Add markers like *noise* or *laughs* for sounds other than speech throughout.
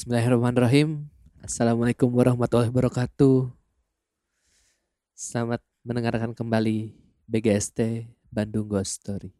Bismillahirrahmanirrahim. Assalamualaikum warahmatullahi wabarakatuh. Selamat mendengarkan kembali BGST Bandung Ghost Story.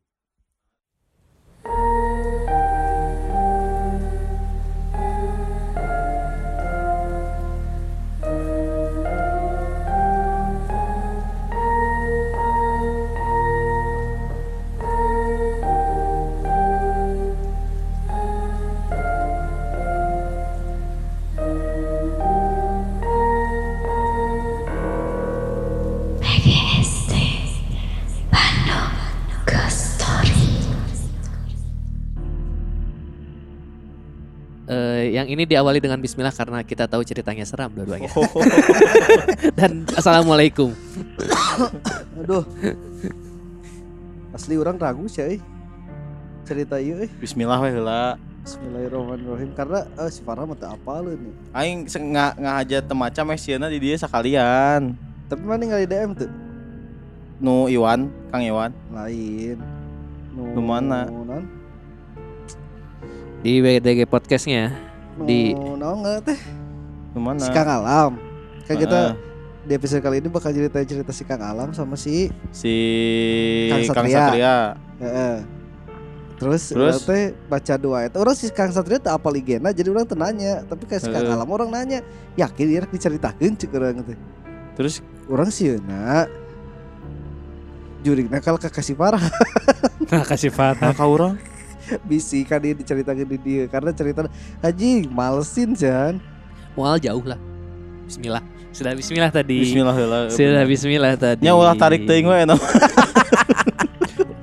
Yang ini diawali dengan Bismillah karena kita tahu ceritanya seram dua-duanya. *laughs* Dan Assalamualaikum. Aduh. Asli orang ragu sih. euy. Cerita ieu euy. Bismillah we heula. Bismillahirrahmanirrahim karena eh, si Farah mah teu apal nih. Aing nga ngahaja teu maca meh sieuna di dieu sakalian. Tapi mana ngali DM tuh? Nu Iwan, Kang Iwan. Lain. Nu Nu mana? Di BDG podcastnya Di- naon nggak teh? Nu mana? Si Kang Alam. Kan kita Heeh. di episode kali ini bakal cerita cerita si Kang Alam sama si si Kang Kang Satria. Satria. Heeh. Terus, Terus? teh baca doa itu orang si Kang Satria teh apal igena jadi orang tenanya tapi kayak si Kang. Alam orang nanya yakin dia rek diceritakeun cek urang teh Terus orang sih na jurik nakal ke kasih parah Nah, kasih nah, ka urang *laughs* bisi kan dia diceritakan di dia karena cerita haji malesin Jan mual jauh lah. Bismillah. Sudah Bismillah tadi. Bismillah heula. Sudah Bismillah tadi. Nya ulah tarik teuing we no. *laughs*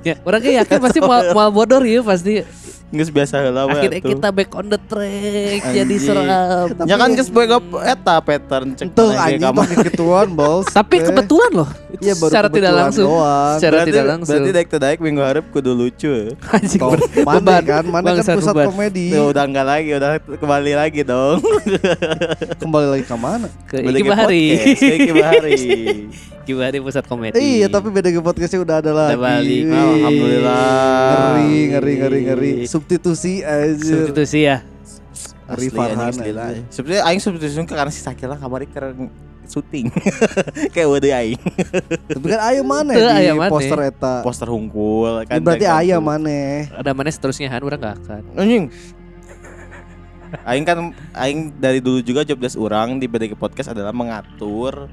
Ya, orang kayak yakin pasti mual, *laughs* mual bodor ya pasti. Geus biasa we Akhirnya atuh. kita back on the track jadi Anjing. seram. Ya kan geus boy up eta pattern cek tuh anjing pakai ketuan bos *laughs* Tapi kebetulan loh. Iya baru secara tidak kebetulan langsung. doang. Secara Berarti- tidak langsung. Berarti daek teu daek minggu hareup kudu lucu. *laughs* Anjing Toh, ber- mana beban. kan mana kan pusat beban. komedi Tuh udah enggak lagi, udah kembali lagi dong. *laughs* kembali lagi ke mana ke Balik Iki ke Bahari. ke Iki Bahari. Iki Bahari pusat komedi. iya tapi beda ke podcastnya udah ada lagi balik. Wih. Alhamdulillah. ngeri ngeri ngeri ngeri substitusi aja substitusi ya. Asli, Farhan. Sebenarnya aing substitusi karena si Sakila kamari keren syuting. *laughs* Kayak wede aing. tapi kan ayam mana di aya maneh. poster eta Poster hungkul kan. berarti cek ayam satu. mana Ada mana seterusnya Han orang gak akan. Anjing. Aing kan aing dari dulu juga job desk orang di BDG Podcast adalah mengatur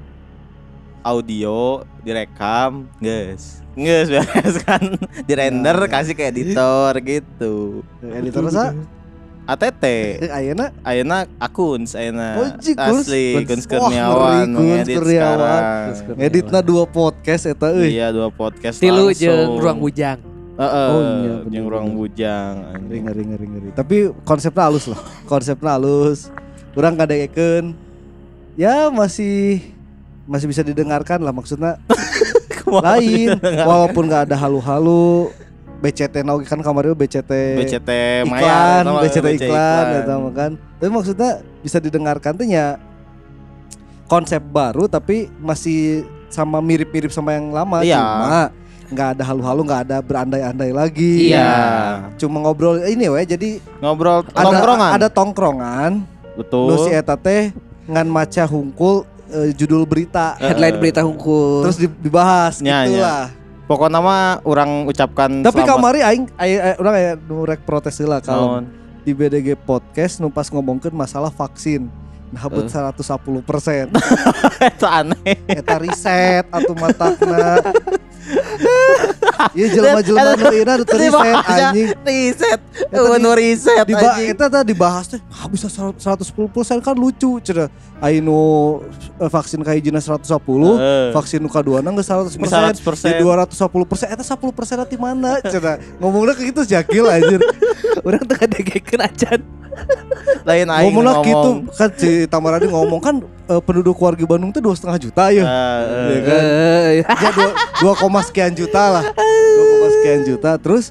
audio direkam, guys. Nges beres kan? *laughs* Di render Nah. kasih ke editor gitu. editor sa ATT *laughs* Eh, Ayeuna Ayeuna akuns Ayeuna Oh, asli Wah, Kurniawan ngedit sekarang. Editna dua podcast eta euy. Iya dua podcast Tilu langsung. jeung ruang bujang. Heeh, Oh, iya, bener, jeung ruang bujang. ngeri ngeri ngeri ngeri. Tapi konsepnya halus lah konsepnya halus. Orang kadekeun ya masih masih bisa didengarkan lah maksudnya *laughs* lain walaupun nggak ada halu-halu BCT naoge kan kemarin BCT BCT iklan Maya nggak? BCT iklan ya tau kan tapi maksudnya bisa didengarkan tuh ya konsep baru tapi masih sama mirip-mirip sama yang lama Iya. cuma nggak ada halu-halu nggak ada berandai-andai lagi Iya. cuma ngobrol ini we jadi Ngobrol ada tongkrongan. ada tongkrongan Betul. nu si eta teh ngan maca hungkul eh, judul berita Headline berita hukum. terus di- dibahas Nya, gitulah Pokoknya nama orang ucapkan tapi selamat. kamari aing aing aing- urang aya nu rek protes heula kalau Naon? di BDG podcast nu pas ngomongkeun masalah vaksin nah Eh. bet 110 persen *laughs* Itu aneh. eta riset atau matakna *laughs* Iya jelema-jelema nu ieu nu teu riset anjing Riset. Eta di- Unu riset anjing. kita tadi dibahas tuh ah, bisa 110% kan lucu cenah. Ainu eh, vaksin ka hijina 110, Heeh. vaksin nu kaduana geus 100%. Geus 100%. Di 210% eta 10% di mana cenah. Ngomongna ke gitu jakil anjir. *laughs* orang tengah degekeun acan. Lain aing Ngomongna ngomong. gitu kan si Tamaradi ngomong kan eh, penduduk warga Bandung tuh dua setengah juta ya. Heeh. Iya kan? Eh, Ya dua, dua koma sekian juta lah. Dua koma sekian juta. Terus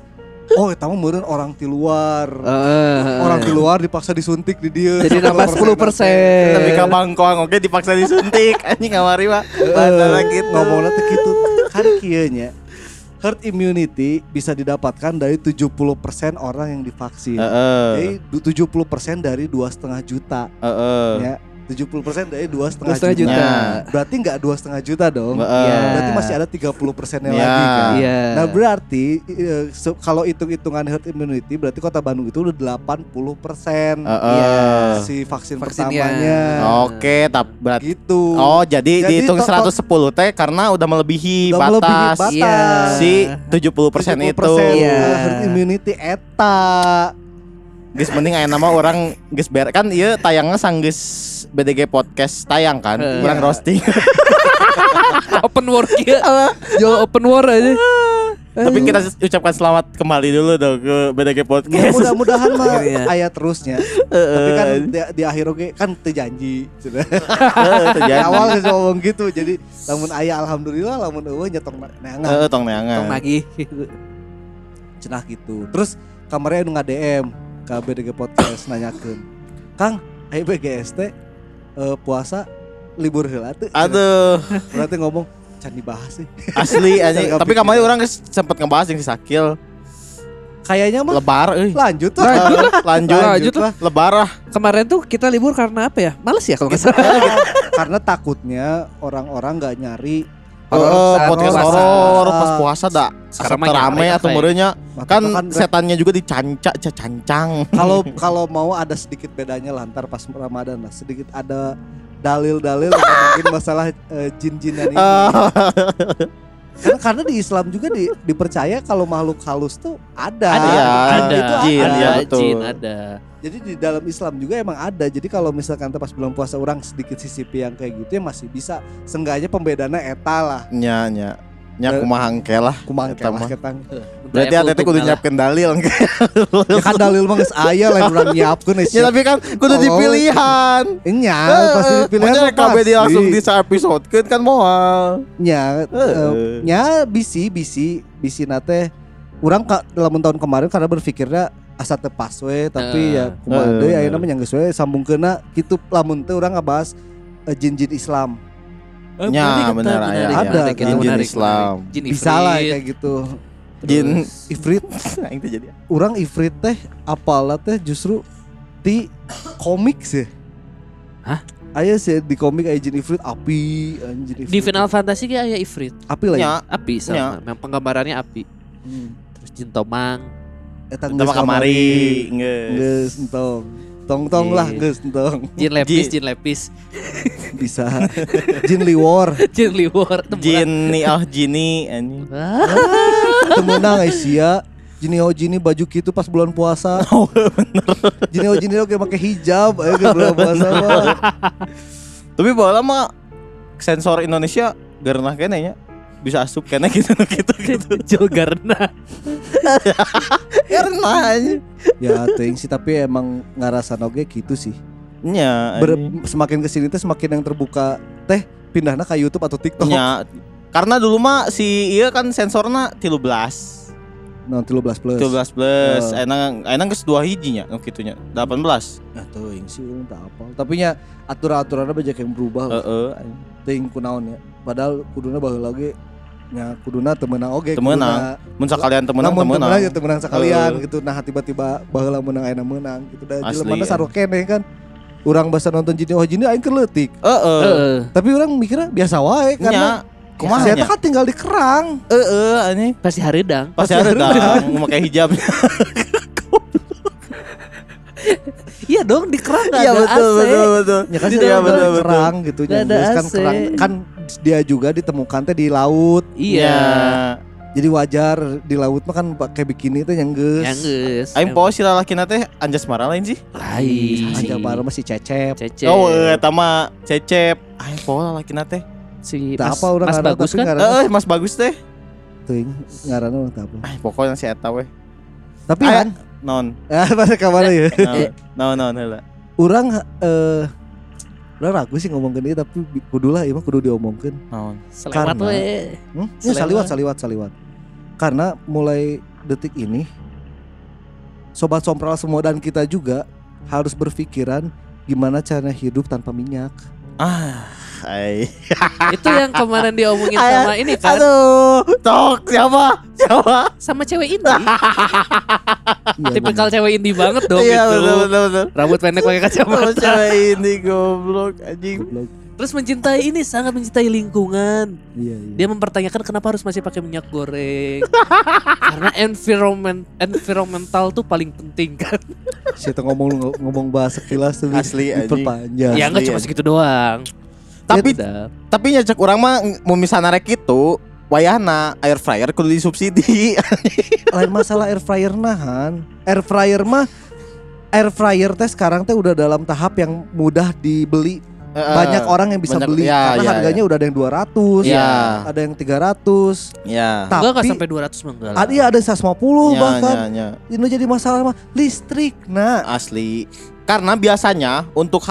oh mah meureun orang di luar. eh, Orang di luar dipaksa disuntik di dia. Jadi nambah 10 persen. Tapi ka bangkoang oke dipaksa disuntik *laughs* anjing kamari mah. Bahasa gitu. ngomongnya tuh gitu kan kieu nya herd immunity bisa didapatkan dari 70% orang yang divaksin. Heeh. Jadi du- 70% dari dua setengah juta Heeh. ya. 70% dari dua setengah Dua setengah juta. juta. Ya. Berarti nggak dua setengah juta dong. Iya. Berarti masih ada 30 persennya Ya. lagi kan. Iya. Nah berarti eh, se- kalau hitung-hitungan herd immunity berarti kota Bandung itu udah 80 persen. Iya. si vaksin Vaksinnya. pertamanya. Oke, tapi berarti Gitu. Oh, jadi, Jadi dihitung to- 110 teh karena udah melebihi Udah melebihi batas batas. Iya. si 70% itu. 70% Iya. herd immunity eta. Geus mending aya nama orang geus ber kan ieu tayangnya sanggeus BDG podcast tayang kan. Kurang Iya. roasting. *laughs* open war ya. Jual open war aja. Tapi kita ucapkan selamat kembali dulu dong ke BDG Ya podcast. mudah-mudahan mah ayat terusnya. Tapi kan di, di akhir oke kan terjanji. Sudah. Di awal geus ngomong gitu. Jadi lamun ayah alhamdulillah lamun eueuh nyetong neangan. Heeh, tong Tong neangan. lagi. cenah gitu terus kamarnya nu nge-DM ke BDG podcast nanyakeun Kang ayo BGS teh eh, puasa libur heula teu Aduh, berarti ngomong can dibahas sih asli *laughs* anjing. Tapi kemarin orang geus sempet ngebahas yang si Sakil kayaknya mah lebar euy. lanjut lah Lanjut, *laughs* lanjut, Lanjut lah lebar lah. Kemarin tuh kita libur karena apa ya? Males ya kalau nggak salah. *laughs* karena takutnya orang-orang nggak nyari Horor Oh, saat podcast puasa. horor pas puasa dah. Sekarang rame atau ya? murenya Maka kan kan setannya juga dicancak cancang. *laughs* kalau *laughs* kalau mau ada sedikit bedanya lah ntar pas Ramadan lah sedikit ada dalil-dalil mungkin masalah eh, jin-jinan ini *laughs* Karena, karena di Islam juga di- dipercaya kalau makhluk halus tuh ada. Ada, Iya, ada, Itu jin, ada, ya, betul. jin, ada. Jadi di dalam Islam juga emang ada. Jadi kalau misalkan pas bulan puasa orang sedikit sisipi yang kayak gitu ya masih bisa. Seenggaknya pembedana eta lah. Nya nya nya kumaha hangke lah. Kumang Eta mah. ketang. Berarti atete kudu nyiapkeun dalil. Ya kan dalil mah geus aya lain urang nyiapkeun *laughs* Ya tapi kan kudu Oh. dipilihan. Nya pasti dipilihan makanya mah KB dia langsung pasti. di episode kan moal. nya nya bisi bisi bisi nate urang ka, dalam tahun kemarin karena berpikirnya asa teu pas we tapi Eh. ya kumaha Eh, deui ayeuna mah nya geus we sambungkeuna kitu lamun teu urang ngabahas eh, jin-jin Islam. Eh, bener, menarik, aya, menarik, ada, itu Jin menarik, Islam. Jin Bisa lah kayak gitu. Jin *laughs* Ifrit *laughs* aing teh jadi. orang ifrit teh apalah teh justru di komik sih. Hah? Aya sih di komik aya jin ifrit api, anjing ifrit. Di Final Fantasy kayak aya ifrit, api lah. ya. Api sama. Yang penggambarannya api. Hmm. Terus jin tomang. Eta mah kamari. Geus. Geus entong. Tong-tong lah Iya. geus entong. Jin *laughs* lepis, Jin. lepis. Bisa. jin liwor. *laughs* Jin liwor. temuan. Jin nih oh Jini anjing. Ah, Temenang Asia. Jini oh jini baju gitu pas bulan puasa. *laughs* Oh bener. Jini oh jini oke pakai hijab ayo ke bulan puasa mah. Tapi bola mah sensor Indonesia garna kene nya bisa asup kene *laughs* gitu gitu *laughs* gitu. Jogarna. Karena. *laughs* Ya teuing sih tapi emang ngarasa oge gitu sih. Nya Ber- anjing. semakin ke sini teh semakin yang terbuka teh pindahnya ke YouTube atau TikTok. Nya karena dulu mah si iya kan sensorna 13 Nah, 13 plus. 13 plus Oh. enang enang geus dua hijinya nu kitunya 18 Nah, teuing sih urang tak apa. Tapi nya aturan-aturannya banyak yang berubah. heeh Teuing kunaon ya. Padahal kuduna baheula ge nya kuduna temenang oge. Temenang. mun sakalian temenang temenang temenang ya temenang sekalian Heeh. gitu. Nah tiba-tiba baheula menang ayeuna menang gitu. Da Asli, jelema ya. sarua keneh kan. Urang basa nonton Jini Oh Jini aing keur leutik. heeh Heeh. Tapi orang mikirnya biasa wae nya karena kumaha saya nya kan tinggal di kerang. heeh anjing Pasti haridang. pasti ada dang memakai hijab *laughs* Iya dong di kerang gak Iya ada betul AC. betul betul Ya kan dia betul, betul. kerang gitu Nggak ada kan AC. kerang kan dia juga ditemukan teh di laut. Iya. Jadi wajar di laut mah kan pakai bikini teh yang geus. Yang geus. Aing poho si lalaki teh anjas marah lain sih lain. Aja baru masih cecep. Cece. Oh, eta mah cecep. Aing poho lalaki teh. si Mas, apa orang Mas bagus kan? ngaran- Heeh, Mas bagus teh. Teuing ngaranna teu apa. Ay, pokoknya si eta weh. Tapi kan Non. ah *laughs* pada kamar ya. *laughs* Non, non, heula. Urang eh Urang ragu sih ngomong gini tapi bi- kudu lah mah kudu diomongkeun. Non. Selewat Karena- we. Hmm? Ya, saliwat saliwat saliwat. Karena mulai detik ini sobat sompral semua dan kita juga harus berpikiran gimana cara hidup tanpa minyak. Ah, ai. Itu yang kemarin diomongin Ayah, sama ini kan Aduh, tok siapa? Siapa? sama cewek ini. Iya, Tipikal cewek indie banget dong Iya, itu. betul betul betul. Rambut pendek pakai Sama kacamata. cewek ini goblok anjing. Goblok. Terus mencintai ini sangat mencintai lingkungan. Iya, iya. Dia mempertanyakan kenapa harus masih pakai minyak goreng. *laughs* Karena environment environmental tuh paling penting kan. Siapa ngomong ngomong bahasa kilas tuh Asli, diperpanjang. ya enggak cuma ya. segitu doang. Tapi Udah. tapi nyajak orang mah mau misalnya rek itu wayahna air fryer kudu disubsidi. *laughs* Lain masalah air fryer nahan. Air fryer mah air fryer teh sekarang teh udah dalam tahap yang mudah dibeli. Banyak orang yang bisa banyak- beli ya, karena ya, harganya udah ada yang 200, Ya. ada yang 300. Ya. Tapi enggak sampai 200 mah enggak lah. ada iya ada 150 Ya, bahkan. ya, ya. Ini jadi masalah mah listrik. Nah, Asli. Karena biasanya untuk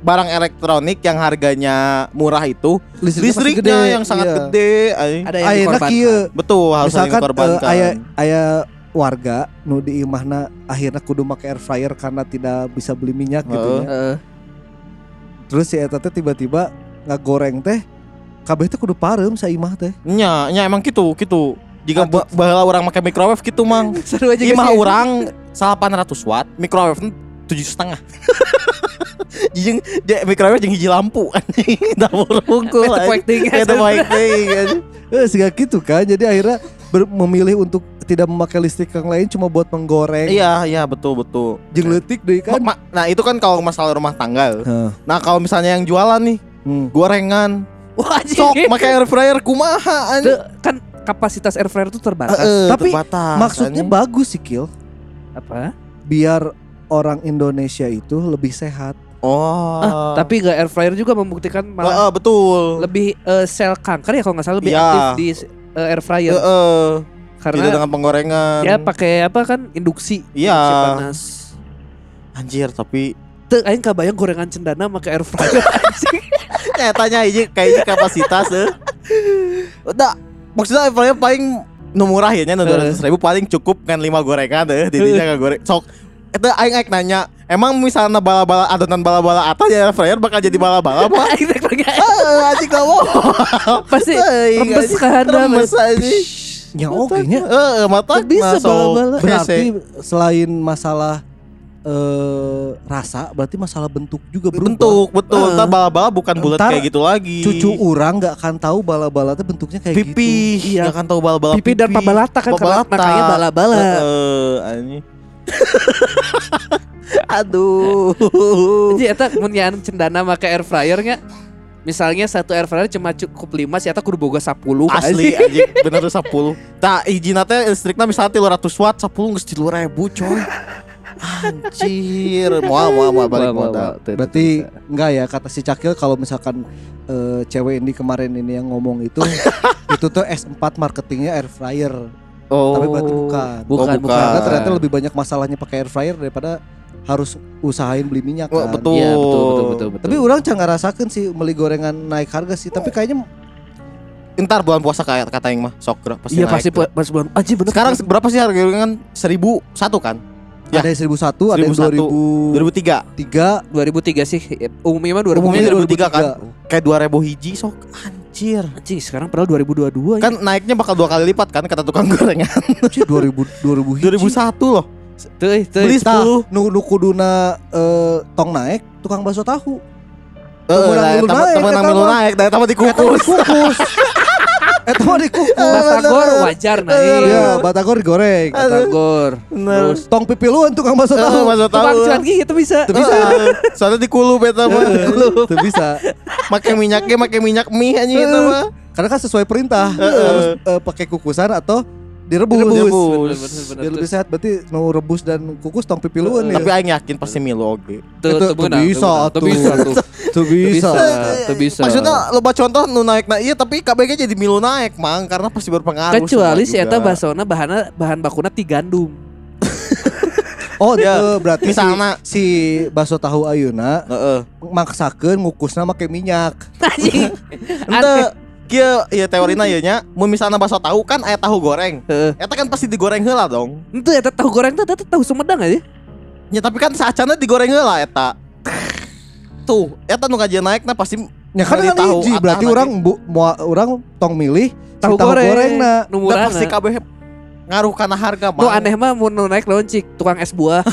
barang elektronik yang harganya murah itu listriknya, listriknya gede. yang sangat Iya. gede. ay. Ada yang Ayeuna dikorbankan. kieu. Betul harus Misalkan dikorbankan. eh, aya aya warga nu di imahna akhirnya kudu make air fryer karena tidak bisa beli minyak gitu Heeh. ya. Heeh. Terus si eta teh tiba-tiba ngagoreng teh kabeh teh kudu pareum sa imah teh. Nya, nya emang gitu, gitu. Jika Aduh. ba- baheula orang pakai microwave gitu mang. *laughs* Seru aja Imah orang 800 watt, microwave tujuh setengah. *laughs* Jeung je- microwave jeung hiji lampu *laughs* anjing dapur hungkul. Eta pointing. Eta. Eh sehingga gitu kan. Jadi akhirnya memilih untuk tidak memakai listrik yang lain cuma buat menggoreng. Iya, iya betul betul. Jeung leutik deui kan. Ma- Nah, itu kan kalau masalah rumah tangga. Heeh. Nah, kalau misalnya yang jualan nih, Hmm. gorengan, Wah sok pakai air fryer kumaha anjing. Kan kapasitas air fryer itu terbatas. Heeh, Tapi terbatas, Maksudnya anjing. bagus sih Kil. Apa? Biar orang Indonesia itu lebih sehat. Oh. Ah, tapi gak air fryer juga membuktikan malah Heeh, betul. lebih eh, sel kanker ya kalau nggak salah lebih Iya. aktif di eh, air fryer Heeh. karena Tidak dengan penggorengan. ya pakai apa kan induksi Iya. induksi panas Anjir, tapi Tuh, aing kabayang gorengan cendana pakai air fryer *laughs* anjing. ya tanya aja kayaknya kapasitas eh. Udah, maksudnya air fryer paling nu murah ya nya nu Eh. 200 ribu paling cukup kan 5 gorengan deh didinya goreng. Sok itu aing aing nanya, emang misalnya bala-bala adonan bala-bala atas ya fryer bakal jadi bala-bala apa? *laughs* Aing pakai Eh, anjing kamu. pasti rembes ke handap. Remes anjing. Ya oke nya. Heeh, mata Bisa bala-bala. Berarti selain masalah eh rasa, berarti masalah bentuk juga berubah. bentuk betul. Eh. Ntar bala-bala bukan bulat kayak gitu lagi. Cucu orang nggak akan tahu bala-bala teh bentuknya kayak gitu. pipi, Iya. nggak akan tahu bala-bala pipi dan pabalata kan Pabalata. makanya bala-bala. Heeh, anjing. *laughs* Aduh. Jadi eta mun nyaan cendana make air fryer nya Misalnya satu air fryer cuma cukup 5 sih eta kudu boga 10 Asli anjing. anjing *laughs* bener tuh 10. Tah hijina teh listrikna misalnya 300 watt 10 geus 3000 coy. Anjir, moal moal moal balik modal. Berarti enggak ya kata si Cakil kalau misalkan eh, cewek ini kemarin ini yang ngomong itu *laughs* itu tuh S4 marketingnya air fryer. Oh. Tapi berarti bukan. Bukan, Oh, bukan. bukan. Karena ternyata lebih banyak masalahnya pakai air fryer daripada harus usahain beli minyak Oh, kan. betul. Iya, betul betul betul betul. Tapi orang jangan ngerasakan sih beli gorengan naik harga sih, tapi kayaknya Entar bulan puasa kayak kata yang mah sok pasti Iya pasti pas bulan anjing bener. Sekarang berapa sih harga gorengan? 1001 kan? Ya. ada yang 1001, ada yang 2003. 2003. 2003 sih umumnya mah 2000 Umumnya Umumnya 2003 kan. Kayak 2000 hiji sok anjir. Anjing sekarang padahal 2022 ya. Kan naiknya bakal dua kali lipat kan kata tukang gorengan. Sih 2000 2000 hiji. 2001 loh. Tuh, tuh. Beli Tah, 10. nu nu kuduna eh, tong naik tukang bakso tahu. Eh, lah, milu temen- naik, milu mah. naik, mah dikukus. dikukus. *laughs* Eta mah dikukus. *laughs* Batagor *laughs* wajar nah. Eh, Iya, batagor digoreng. Batagor. Terus Tong pipiluan tukang bakso Eh, tahu. Masuk tahu. tukang cuan gigi itu bisa. Tuh bisa. Soalnya dikulu beta mah. *laughs* Itu bisa. Make minyaknya make minyak mie anjing itu mah. Karena kan sesuai perintah harus eh, pakai kukusan atau direbus. Direbus. Bener, bener, bener. Biar lebih sehat berarti mau rebus dan kukus tong pipiluan Tapi ya. aing yakin pasti milu oge. Itu- itu bisa. Tuh bisa tuh. Tuh bisa. Tuh bisa. Maksudnya loba contoh nu naik na iya tapi KBG jadi milu naik mang karena pasti berpengaruh. Kecuali si eta basona bahan bahan bakuna ti gandum. *laughs* Oh, Ya, itu berarti misalna- si, si bakso tahu Ayuna Heeh. maksakeun ngukusna make minyak. Anjing. *laughs* Ente kieu ieu teorina ieu nya mun misalna bakso tahu kan aya tahu goreng. Heeh. Eta kan pasti digoreng heula dong. Itu eta tahu goreng eta tahu Sumedang aja. Ya tapi kan saacana digoreng heula eta. Tuh eta nu kajian naik nah pasti Ya kan kan hiji, berarti orang bu, mua, orang tong milih Tahu goreng. na. Nu pasti kabeh ngaruh karena harga Nu Mang. aneh mah mau nu naik naon cik tukang es buah. *laughs*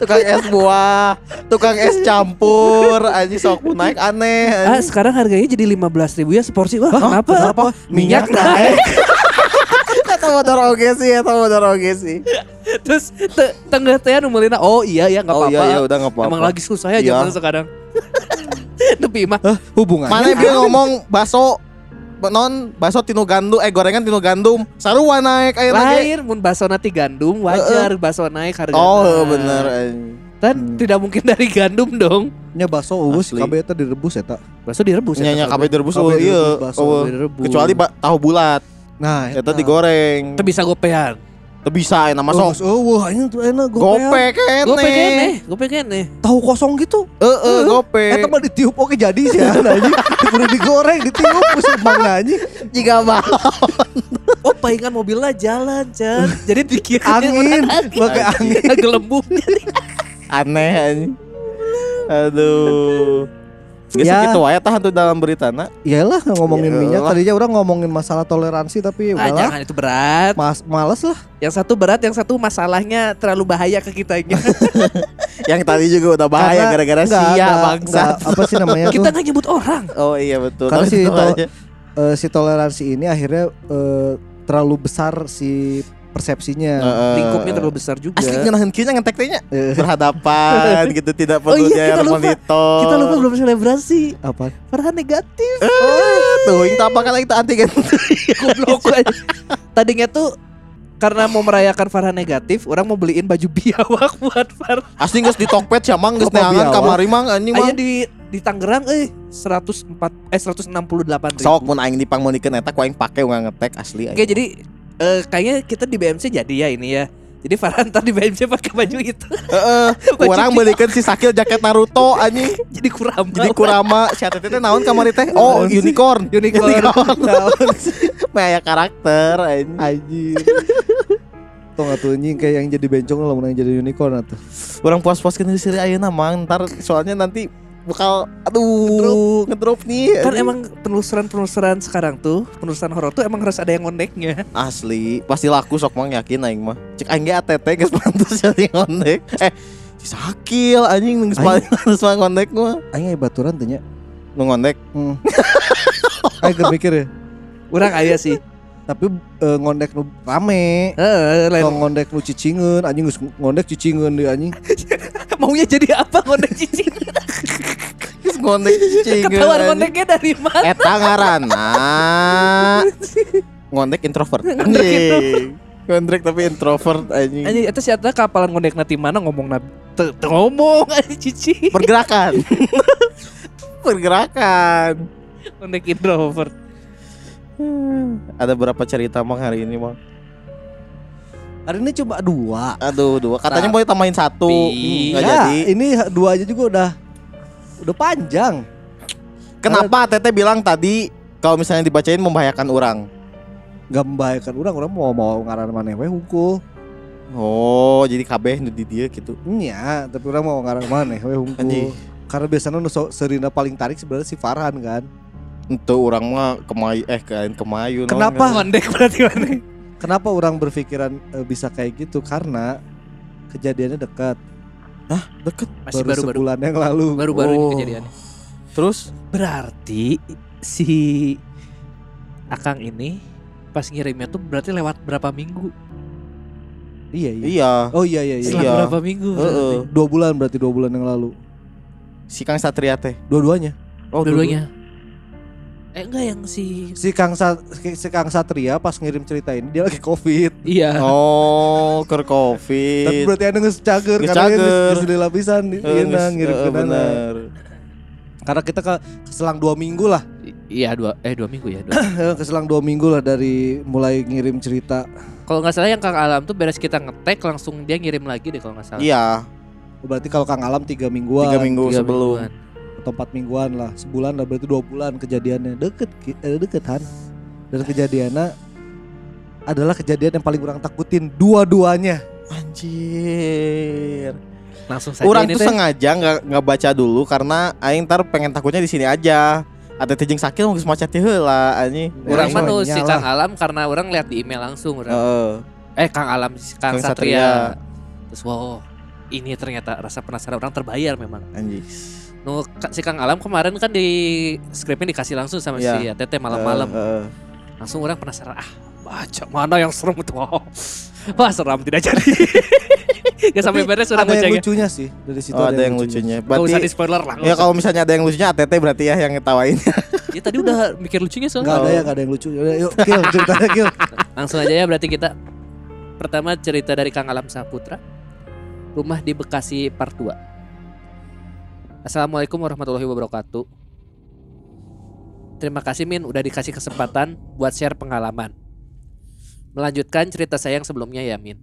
tukang es buah tukang es campur anjing sok mau naik aneh ah, sekarang harganya jadi 15 ribu ya seporsi. Wah, kenapa? kenapa? Minyak Minyak naik. *laughs* Eta modal oge sih, eta modal oge sih. Terus te- tengah teh nu meulina, oh iya ya enggak Oh apa-apa. iya ya udah enggak apa-apa. Emang lagi susah ya Iya. zaman sekarang. *laughs* Tapi mah Hubungannya. Mana *laughs* dia ngomong baso non baso tinu gandum eh gorengan tinu gandum sarua naik air lagi. lain mun baso nanti gandum wajar baso naik harga. Oh bener. Dan Hmm. tidak mungkin dari gandum dong. Nya baso uus Asli. kabeh eta direbus eta. Baso direbus ya, Nyanya kabeh direbus oh iya. direbus baso, Oh, direbus. Kecuali tahu bulat. Nah, Eta digoreng. Itu bisa gopean. Teu bisa enak Oh, masuk. oh, wah ini tuh enak Gope kene. Gope kene, gope kene. Tahu kosong gitu. Heeh, gope. Eta mah ditiup oke jadi sih anjing. *laughs* Kudu digoreng, ditiup geus emang anjing. Jika mau. Oh, palingan mobilnya jalan, Chan. Jadi dikira Angin, pakai angin. gelembung. Aneh anjing. Aduh. Geus Ya. kitu wae tah tuh dalam berita na. Iyalah ngomongin Iyalah. minyak tadinya orang ngomongin masalah toleransi tapi Ah, jangan itu berat. Mas, males lah. Yang satu berat, yang satu masalahnya terlalu bahaya ke kitanya. *laughs* Yang tadi juga udah bahaya gara-gara sia enggak, bangsa. enggak, apa sih namanya *laughs* Kita nggak nyebut orang. Oh iya betul. Karena Tapi si to-. Eh, si toleransi ini akhirnya eh, terlalu besar si persepsinya. Heeh. Lingkupnya terlalu besar juga. Asli ngenahin kieu ngetek teh nya. Eh, *laughs* berhadapan gitu tidak Oh perlu iya, dia kita lupa. monitor. Kita lupa belum selebrasi. apa? Farhan negatif. Eh, tuh yang apa kan kita *laughs* antigen. Goblok aja. *laughs* Tadinya tuh karena mau merayakan Farhan negatif, orang mau beliin baju biawak buat Farhan. Asli geus di Tokped sia mang geus neangan kamari mang anjing Ayo mang. di di Tangerang eh 104 eh 168 ribu. Sok mun aing dipangmonikeun eta ku aing pake nggak ngetek asli Oke aing. jadi eh, kayaknya kita di BMC jadi ya ini ya. Jadi Farhan di BMC pakai baju itu Heeh. *laughs* Baju Urang beulikeun si Sakil jaket Naruto anjing. jadi kurang. Jadi Kurama si Atete teh naon kamari teh? Oh, sih? unicorn. Unicorn. *laughs* Sih? Maya karakter anjing. Anjir. *laughs* Tuh nggak tuh anjing kayak yang jadi bencong lah yang jadi unicorn atuh. Orang puas-puaskeun di sini ayeuna mang ntar soalnya nanti bakal aduh ngedrop nih. Kan emang penelusuran-penelusuran sekarang tuh, penelusuran horor tuh emang harus ada yang ngondeknya. Asli, pasti laku sok mang yakin aing mah. Cek aing ge ATT geus pantes *laughs* jadi ngondek. Eh, si Sakil anjing Aing- paling pantes mah ngondek mah. Aing baturan teh nya. Nu ngondek. Hmm. Aing mikir ya. Orang aya sih. Tapi eh, ngondek nu rame. Heeh, lain. Kalau ngondek nu cicingeun, anjing geus ngondek cicingeun di anjing. *laughs* *laughs* Maunya jadi apa ngondek cicing? *laughs* Ngondek cicing. Ketahuan ngondeknya dari mana? Eta ngaranna ngondek introvert. *laughs* Ngondek Anjing. Ngondek tapi introvert anjing. Anjing eta siapa kapalan ngondek nanti mana ngomong nabi. Ngomong anjing cicing. Pergerakan. Pergerakan. Ngondek introvert. Ada berapa cerita mang hari ini mang? Hari ini cuma dua. Aduh, dua. Katanya mau tambahin satu. Tapi- Nggak Ya, jadi. ini dua aja juga udah udah panjang. Kenapa Teteh bilang tadi kalau misalnya dibacain membahayakan orang? Gak membahayakan orang, orang mau mau ngaran maneh we hungkul. Oh, jadi kabeh nu di dia gitu. Nya, tapi orang mau ngaran maneh we. Anjing. Karena biasanya nu so- serina paling tarik sebenarnya si Farhan kan. Itu orang mah kemayu eh kain kemayu. Kenapa? kan? Ngondek berarti mana? Kenapa orang berpikiran eh, bisa kayak gitu? Karena kejadiannya dekat. Deket. Masih baru, baru-baru. sebulan yang lalu. Baru-baru Oh. ini kejadiannya. Terus Berarti si Akang ini pas ngirimnya tuh berarti lewat berapa minggu? Iya, iya. iya, Oh iya iya iya. Setelah Iya. berapa minggu? berarti? Heeh. Dua bulan berarti dua bulan yang lalu. si Kang Satria teh. Dua-duanya. Oh, Dua-duanya. Eh enggak yang si Si Kang Sa- si Kang Satria pas ngirim cerita ini dia lagi covid. Iya. Oh, ker Tapi covid. berarti ada nges cager karena geus geus lapisan Eh, iya ngirim eh, ke bener. Karena kita ke keselang dua minggu lah, Iya dua eh dua minggu ya. Dua. *clears throat* keselang dua minggu lah dari mulai ngirim cerita. kalau nggak salah yang Kang Alam tuh beres kita ngetek langsung dia ngirim lagi deh kalau nggak salah. Iya, Berarti kalau Kang Alam tiga mingguan, tiga minggu Tiga sebelum. mingguan. Atau empat mingguan lah, sebulan lah berarti dua bulan kejadiannya deket, eh, deket Han. Dan kejadiannya adalah kejadian yang paling orang takutin dua-duanya. Anjir. Langsung saja Orang tuh sengaja nggak nggak baca dulu karena aing ntar pengen takutnya di sini aja. Ada tejeng sakit mau geus maca teh heula anjing. Orang Ya, mah soalnya si lah. Kang Alam karena orang lihat di email langsung orang. Heeh. Eh Kang Alam si Kang, Kang Satria. Satria. Terus wow ini ternyata rasa penasaran orang terbayar memang. Anjing. Nu Ka- si Kang Alam kemarin kan di skripnya dikasih langsung sama Iya. si ATT malam-malam. Heeh. Langsung orang penasaran ah baca mana yang serem itu. Wow. Wah seram tidak jadi. *laughs* Gak sampai beres orang ada yang bacanya. lucunya sih dari situ Oh, ada yang lucunya. Gak usah di Berarti spoiler lah. ya kalau misalnya ada yang lucunya ATT berarti ya yang ngetawain. *laughs* Ya tadi udah mikir lucunya Enggak soalnya. ada ya, enggak ada yang lucu. Yaudah, Yuk, kill ceritanya kill. *laughs* Langsung aja ya berarti kita Pertama cerita dari Kang Alam Saputra Rumah di Bekasi part 2 Assalamualaikum warahmatullahi wabarakatuh. Terima kasih Min udah dikasih kesempatan buat share pengalaman. Melanjutkan cerita saya yang sebelumnya ya Min.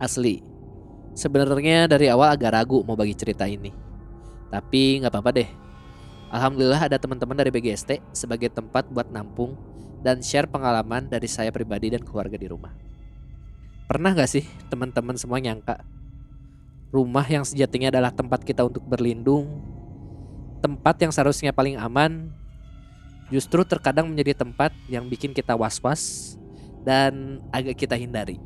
Asli Sebenarnya dari awal agak ragu mau bagi cerita ini. Tapi nggak apa-apa deh. Alhamdulillah ada teman-teman dari BGST sebagai tempat buat nampung dan share pengalaman dari saya pribadi dan keluarga di rumah. Pernah gak sih teman-teman semua nyangka rumah yang sejatinya adalah tempat kita untuk berlindung, tempat yang seharusnya paling aman, justru terkadang menjadi tempat yang bikin kita was-was dan agak kita hindari.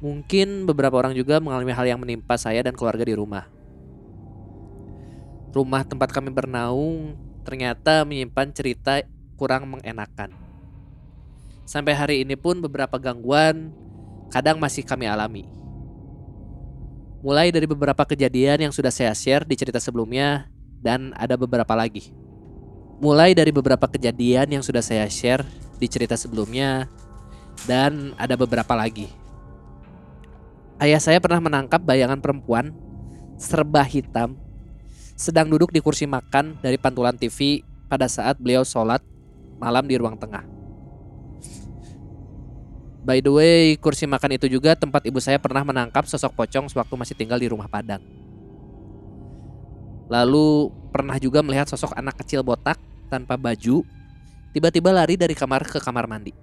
Mungkin beberapa orang juga mengalami hal yang menimpa saya dan keluarga di rumah. Rumah tempat kami bernaung ternyata menyimpan cerita kurang mengenakan. Sampai hari ini pun beberapa gangguan kadang masih kami alami. Mulai dari beberapa kejadian yang sudah saya share di cerita sebelumnya dan ada beberapa lagi. Mulai dari beberapa kejadian yang sudah saya share di cerita sebelumnya dan ada beberapa lagi. Ayah saya pernah menangkap bayangan perempuan serba hitam sedang duduk di kursi makan dari pantulan TV pada saat beliau sholat malam di ruang tengah. By the way, kursi makan itu juga tempat ibu saya pernah menangkap sosok pocong sewaktu masih tinggal di rumah Padang. Lalu pernah juga melihat sosok anak kecil botak tanpa baju tiba-tiba lari dari kamar ke kamar mandi.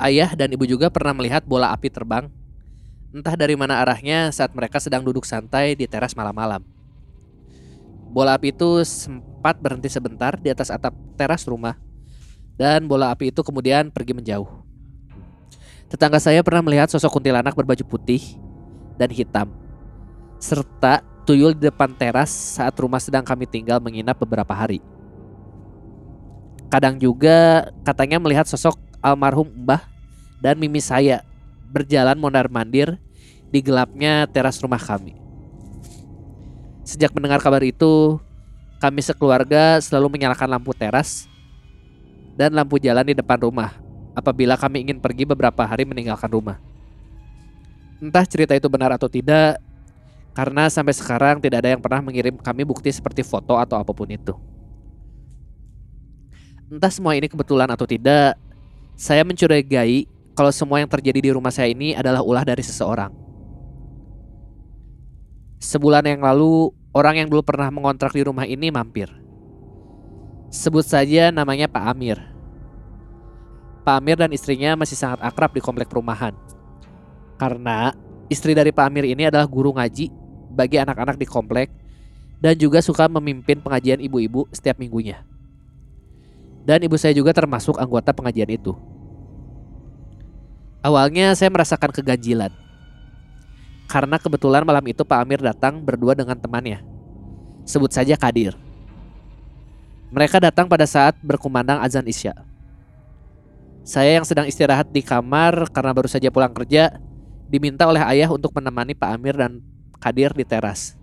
Ayah dan ibu juga pernah melihat bola api terbang entah dari mana arahnya saat mereka sedang duduk santai di teras malam-malam. Bola api itu sempat berhenti sebentar di atas atap teras rumah dan bola api itu kemudian pergi menjauh. Tetangga saya pernah melihat sosok kuntilanak berbaju putih dan hitam serta tuyul di depan teras saat rumah sedang kami tinggal menginap beberapa hari. Kadang juga katanya melihat sosok almarhum Mbah dan mimi saya berjalan mondar-mandir di gelapnya teras rumah kami. Sejak mendengar kabar itu, kami sekeluarga selalu menyalakan lampu teras dan lampu jalan di depan rumah apabila kami ingin pergi beberapa hari meninggalkan rumah. Entah cerita itu benar atau tidak, karena sampai sekarang tidak ada yang pernah mengirim kami bukti seperti foto atau apa pun itu. Entah semua ini kebetulan atau tidak, saya mencurigai kalau semua yang terjadi di rumah saya ini adalah ulah dari seseorang. Sebulan yang lalu, orang yang dulu pernah mengontrak di rumah ini mampir. Sebut saja namanya Pak Amir. Pak Amir dan istrinya masih sangat akrab di komplek perumahan. Karena istri dari Pak Amir ini adalah guru ngaji bagi anak-anak di komplek dan juga suka memimpin pengajian ibu-ibu setiap minggunya. Dan ibu saya juga termasuk anggota pengajian itu. Awalnya saya merasakan keganjilan. Karena kebetulan malam itu Pak Amir datang berdua dengan temannya. Sebut saja Kadir. Mereka datang pada saat berkumandang azan Isya. Saya yang sedang istirahat di kamar karena baru saja pulang kerja, diminta oleh ayah untuk menemani Pak Amir dan Kadir di teras.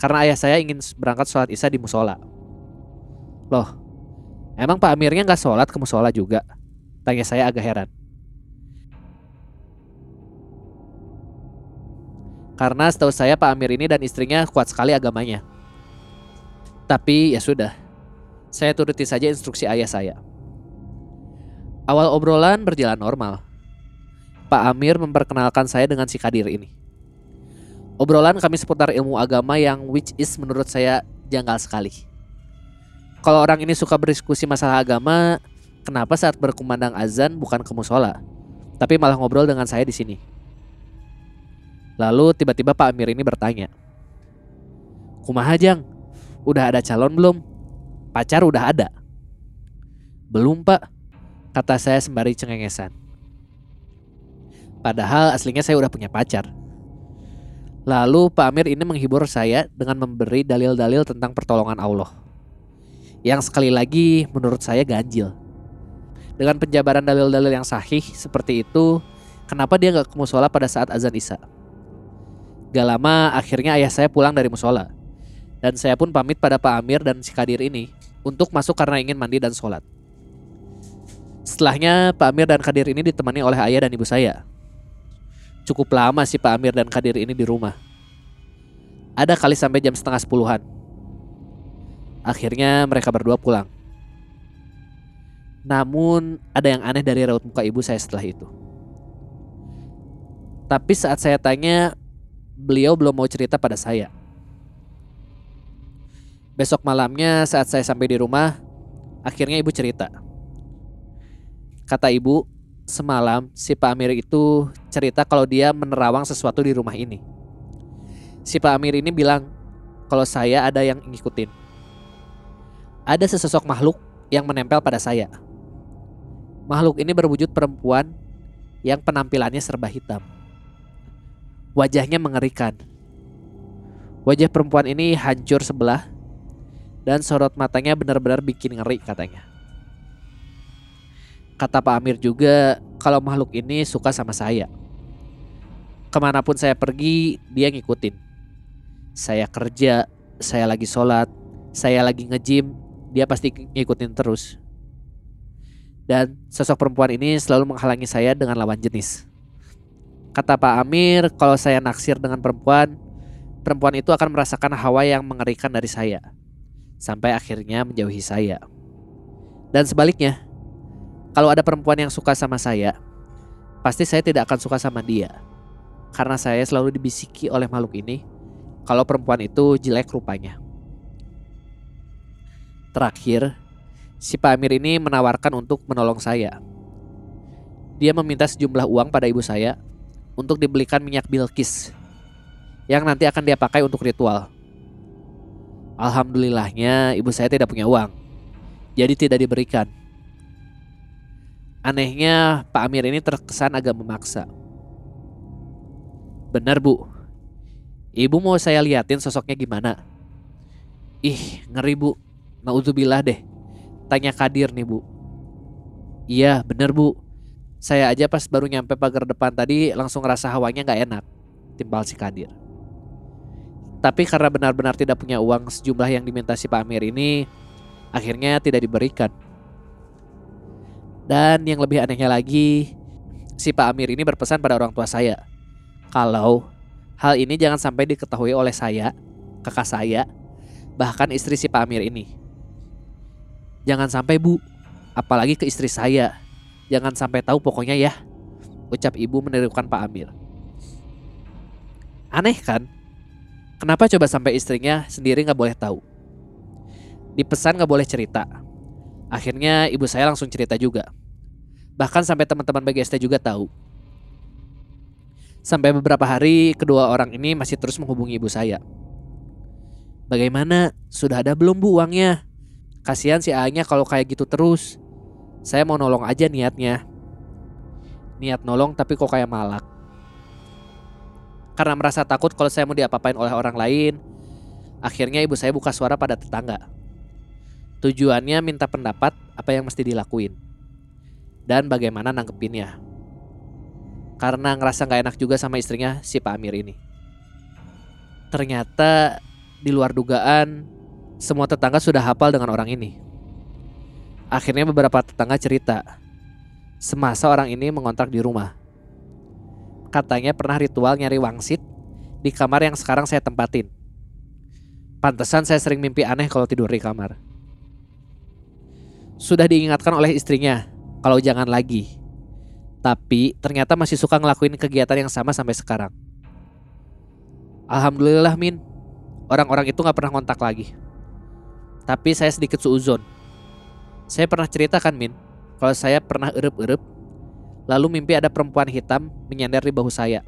Karena ayah saya ingin berangkat sholat Isya di musola. Loh, emang Pak Amirnya nggak sholat ke musola juga? Tanya saya agak heran. Karena setahu saya Pak Amir ini dan istrinya kuat sekali agamanya. Tapi ya sudah, saya turuti saja instruksi ayah saya. Awal obrolan berjalan normal. Pak Amir memperkenalkan saya dengan si Kadir ini. Obrolan kami seputar ilmu agama yang which is menurut saya janggal sekali. Kalau orang ini suka berdiskusi masalah agama, kenapa saat berkumandang azan bukan ke musola, tapi malah ngobrol dengan saya di sini. Lalu tiba-tiba Pak Amir ini bertanya, Kumaha Jang, udah ada calon belum? Pacar udah ada? Belum pak, kata saya sembari cengengesan. Padahal aslinya saya udah punya pacar. Lalu Pak Amir ini menghibur saya dengan memberi dalil-dalil tentang pertolongan Allah. Yang sekali lagi menurut saya ganjil. Dengan penjabaran dalil-dalil yang sahih seperti itu, kenapa dia nggak ke musola pada saat azan isya? Gak lama akhirnya ayah saya pulang dari musola. Dan saya pun pamit pada Pak Amir dan si Kadir ini untuk masuk karena ingin mandi dan sholat. Setelahnya Pak Amir dan Kadir ini ditemani oleh ayah dan ibu saya. Cukup lama sih Pak Amir dan Kadir ini di rumah. Ada kali sampai jam setengah sepuluhan. Akhirnya mereka berdua pulang. Namun ada yang aneh dari raut muka ibu saya setelah itu. Tapi saat saya tanya, beliau belum mau cerita pada saya. Besok malamnya saat saya sampai di rumah, akhirnya ibu cerita. Kata ibu, semalam si Pak Amir itu cerita kalau dia menerawang sesuatu di rumah ini. Si Pak Amir ini bilang kalau saya ada yang ngikutin. Ada sesosok makhluk yang menempel pada saya. Makhluk ini berwujud perempuan yang penampilannya serba hitam. Wajahnya mengerikan. Wajah perempuan ini hancur sebelah dan sorot matanya benar-benar bikin ngeri katanya. Kata Pak Amir juga kalau makhluk ini suka sama saya. Ke mana pun saya pergi, dia ngikutin. Saya kerja, saya lagi sholat, saya lagi ngejim, dia pasti ngikutin terus. Dan sosok perempuan ini selalu menghalangi saya dengan lawan jenis. Kata Pak Amir, kalau saya naksir dengan perempuan, perempuan itu akan merasakan hawa yang mengerikan dari saya. Sampai akhirnya menjauhi saya. Dan sebaliknya, kalau ada perempuan yang suka sama saya, pasti saya tidak akan suka sama dia. Karena saya selalu dibisiki oleh makhluk ini kalau perempuan itu jelek rupanya. Terakhir, si Pak Amir ini menawarkan untuk menolong saya. Dia meminta sejumlah uang pada ibu saya untuk dibelikan minyak bilkis yang nanti akan dia pakai untuk ritual. Alhamdulillahnya ibu saya tidak punya uang, jadi tidak diberikan. Anehnya Pak Amir ini terkesan agak memaksa. Benar bu, ibu mau saya liatin sosoknya gimana? Ih ngeri bu, Nauzubillah deh. Tanya Kadir nih bu. Iya bener bu. Saya aja pas baru nyampe pagar depan tadi langsung ngerasa hawanya nggak enak. Timbal si Kadir. Tapi karena benar-benar tidak punya uang sejumlah yang diminta si Pak Amir ini, akhirnya tidak diberikan. Dan yang lebih anehnya lagi, si Pak Amir ini berpesan pada orang tua saya, kalau hal ini jangan sampai diketahui oleh saya, kakak saya, bahkan istri si Pak Amir ini. Jangan sampai bu, apalagi ke istri saya. Jangan sampai tahu pokoknya ya. Ucap ibu menirukan Pak Amir. Aneh kan? Kenapa coba sampai istrinya sendiri nggak boleh tahu? Dipesan nggak boleh cerita. Akhirnya ibu saya langsung cerita juga. Bahkan sampai teman-teman BGST juga tahu. Sampai beberapa hari kedua orang ini masih terus menghubungi ibu saya. Bagaimana? Sudah ada belum bu uangnya? Kasihan si A-nya kalau kayak gitu terus. Saya mau nolong aja niatnya. Niat nolong tapi kok kayak malak. Karena merasa takut kalau saya mau diapa-apain oleh orang lain, akhirnya ibu saya buka suara pada tetangga. Tujuannya minta pendapat apa yang mesti dilakuin. Dan bagaimana nanggepinnya. Karena ngerasa gak enak juga sama istrinya si Pak Amir ini. Ternyata di luar dugaan semua tetangga sudah hafal dengan orang ini. Akhirnya beberapa tetangga cerita. Semasa orang ini mengontrak di rumah. Katanya pernah ritual nyari wangsit di kamar yang sekarang saya tempatin. Pantesan saya sering mimpi aneh kalau tidur di kamar. Sudah diingatkan oleh istrinya kalau jangan lagi. Tapi ternyata masih suka ngelakuin kegiatan yang sama sampai sekarang. Alhamdulillah Min, orang-orang itu gak pernah kontak lagi. Tapi saya sedikit suuzon. Saya pernah ceritakan Min, kalau saya pernah erup-erup, Lalu mimpi ada perempuan hitam menyender di bahu saya.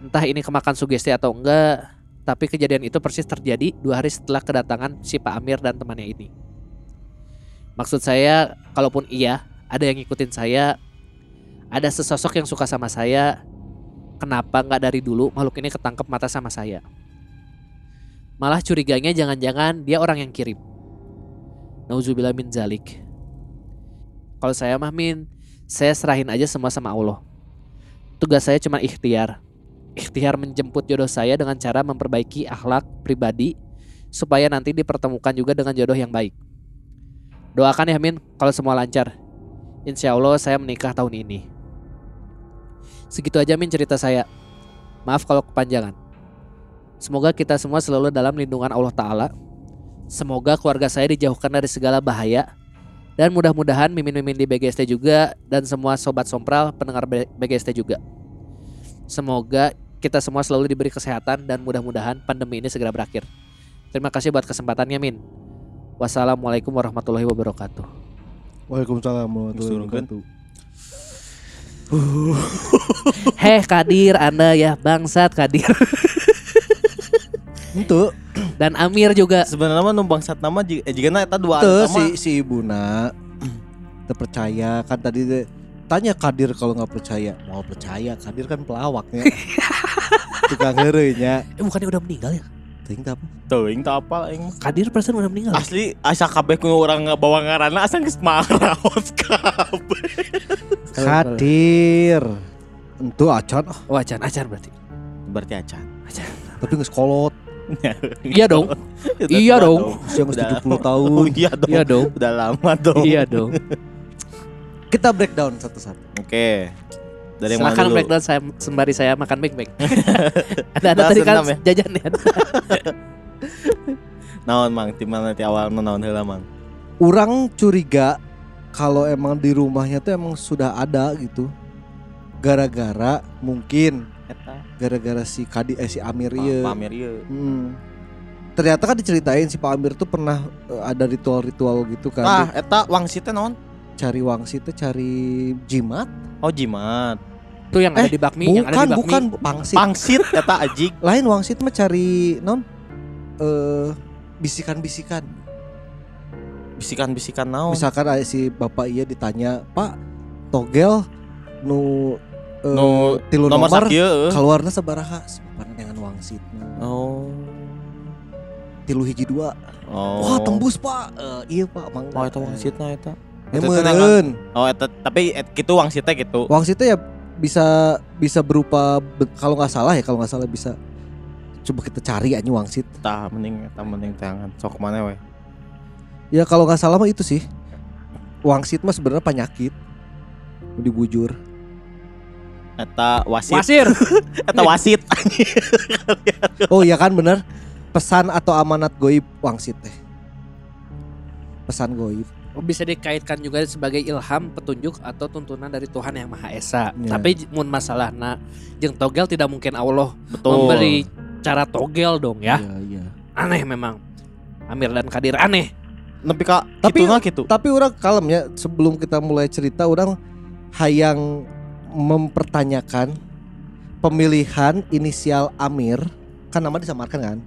Entah ini kemakan sugesti atau enggak, tapi kejadian itu persis terjadi dua hari setelah kedatangan si Pak Amir dan temannya ini. Maksud saya, kalaupun iya, ada yang ngikutin saya, ada sesosok yang suka sama saya, kenapa nggak dari dulu makhluk ini ketangkep mata sama saya? Malah curiganya jangan-jangan dia orang yang kirim. Nauzubillah min zalik. Kalau saya mah min, saya serahin aja semua sama Allah. Tugas saya cuma ikhtiar. Ikhtiar menjemput jodoh saya dengan cara memperbaiki akhlak pribadi supaya nanti dipertemukan juga dengan jodoh yang baik. Doakan ya Min kalau semua lancar. Insya Allah saya menikah tahun ini. Segitu aja Min cerita saya. Maaf kalau kepanjangan. Semoga kita semua selalu dalam lindungan Allah Ta'ala. Semoga keluarga saya dijauhkan dari segala bahaya. Dan mudah-mudahan mimin-mimin di BGST juga dan semua sobat sompral pendengar BGST juga. Semoga kita semua selalu diberi kesehatan dan mudah-mudahan pandemi ini segera berakhir. Terima kasih buat kesempatannya Min. Wassalamualaikum warahmatullahi wabarakatuh. Waalaikumsalam warahmatullahi wabarakatuh. Heh Kadir Anda ya bangsat Kadir *laughs* Itu, dan Amir juga. Sebenarnya mah numpang sat nama jika eh, eta dua itu anu si si ibuna terpercaya kan tadi teh, tanya Kadir kalau nggak percaya mau percaya Kadir kan pelawaknya *laughs* tukang hereunya Eh bukannya udah meninggal ya? ting apa Teuing teu apa aing. Kadir persen udah meninggal. ya? Asli asa kabeh kuno urang bawa ngaranna asa geus maraos *laughs* kabeh. Kadir itu acan Oh acan acan berarti. Berarti acan. Acan. tapi nggak sekolot Iya dong. Iya dong. usia Udah 70 lama. tahun Oh, iya dong. Iya dong. Udah lama dong. Iya dong. kita breakdown satu-satu Oke. Dari yang mana dulu? breakdown saya sembari saya makan beng beng. *laughs* ada ada tadi kan ya? jajan ya. *laughs* Naon mang, tim mana ti awal naon heula mang. orang curiga kalau emang di rumahnya tuh emang sudah ada gitu gara-gara mungkin. Gara-gara si Kadi eh si Amir Pa- ieu. Pamer ieu. Hmm. Ternyata kan diceritain si Pak Amir tuh pernah eh, ada ritual-ritual gitu kan. Ah, eta wangsit teh naon? Cari wangsit teh cari jimat. Oh jimat. Tuh yang ada Eh, di bakmi, yang ada bukan, di bakmi. bukan pangsit. Pangsit eta ajig. *laughs* Lain wangsit mah cari non eh bisikan-bisikan. Bisikan-bisikan naon? Misalkan ada si bapak iya ditanya, "Pak, togel nu eh, Nu tilu nomor nomor, sakieu eueuh. keluarnya sabaraha?" Sepapan dengan wangsit. Oh. Tilu hiji dua. Oh. Wah, tembus, Pak. Eh, iya, Pak. Mangga. Oh, eta wangsitna eta. Ya teh meureun. Oh, eta tapi et, kitu wangsitnya gitu. Wangsitnya ya bisa bisa berupa be- kalau nggak salah ya kalau nggak salah bisa coba kita cari aja wangsit. Tah mending eta mending tangan. Sok mana we? Ya kalau nggak salah mah itu sih. Wangsit mah sebenarnya penyakit. Dibujur. Eta wasit. Wasir. *laughs* Eta wasit. *laughs* Oh iya kan bener. Pesan atau amanat goib wangsit teh. Pesan goib. Oh, bisa dikaitkan juga sebagai ilham, petunjuk atau tuntunan dari Tuhan yang Maha Esa. Ya. Tapi mun masalah nah jeung togel tidak mungkin Allah Betul. memberi cara togel dong ya. Iya, iya. Aneh memang. Amir dan Kadir aneh. Nepi ka Tapi- kituna gitu. Tapi orang kalem ya sebelum kita mulai cerita orang hayang mempertanyakan pemilihan inisial Amir kan nama disamarkan kan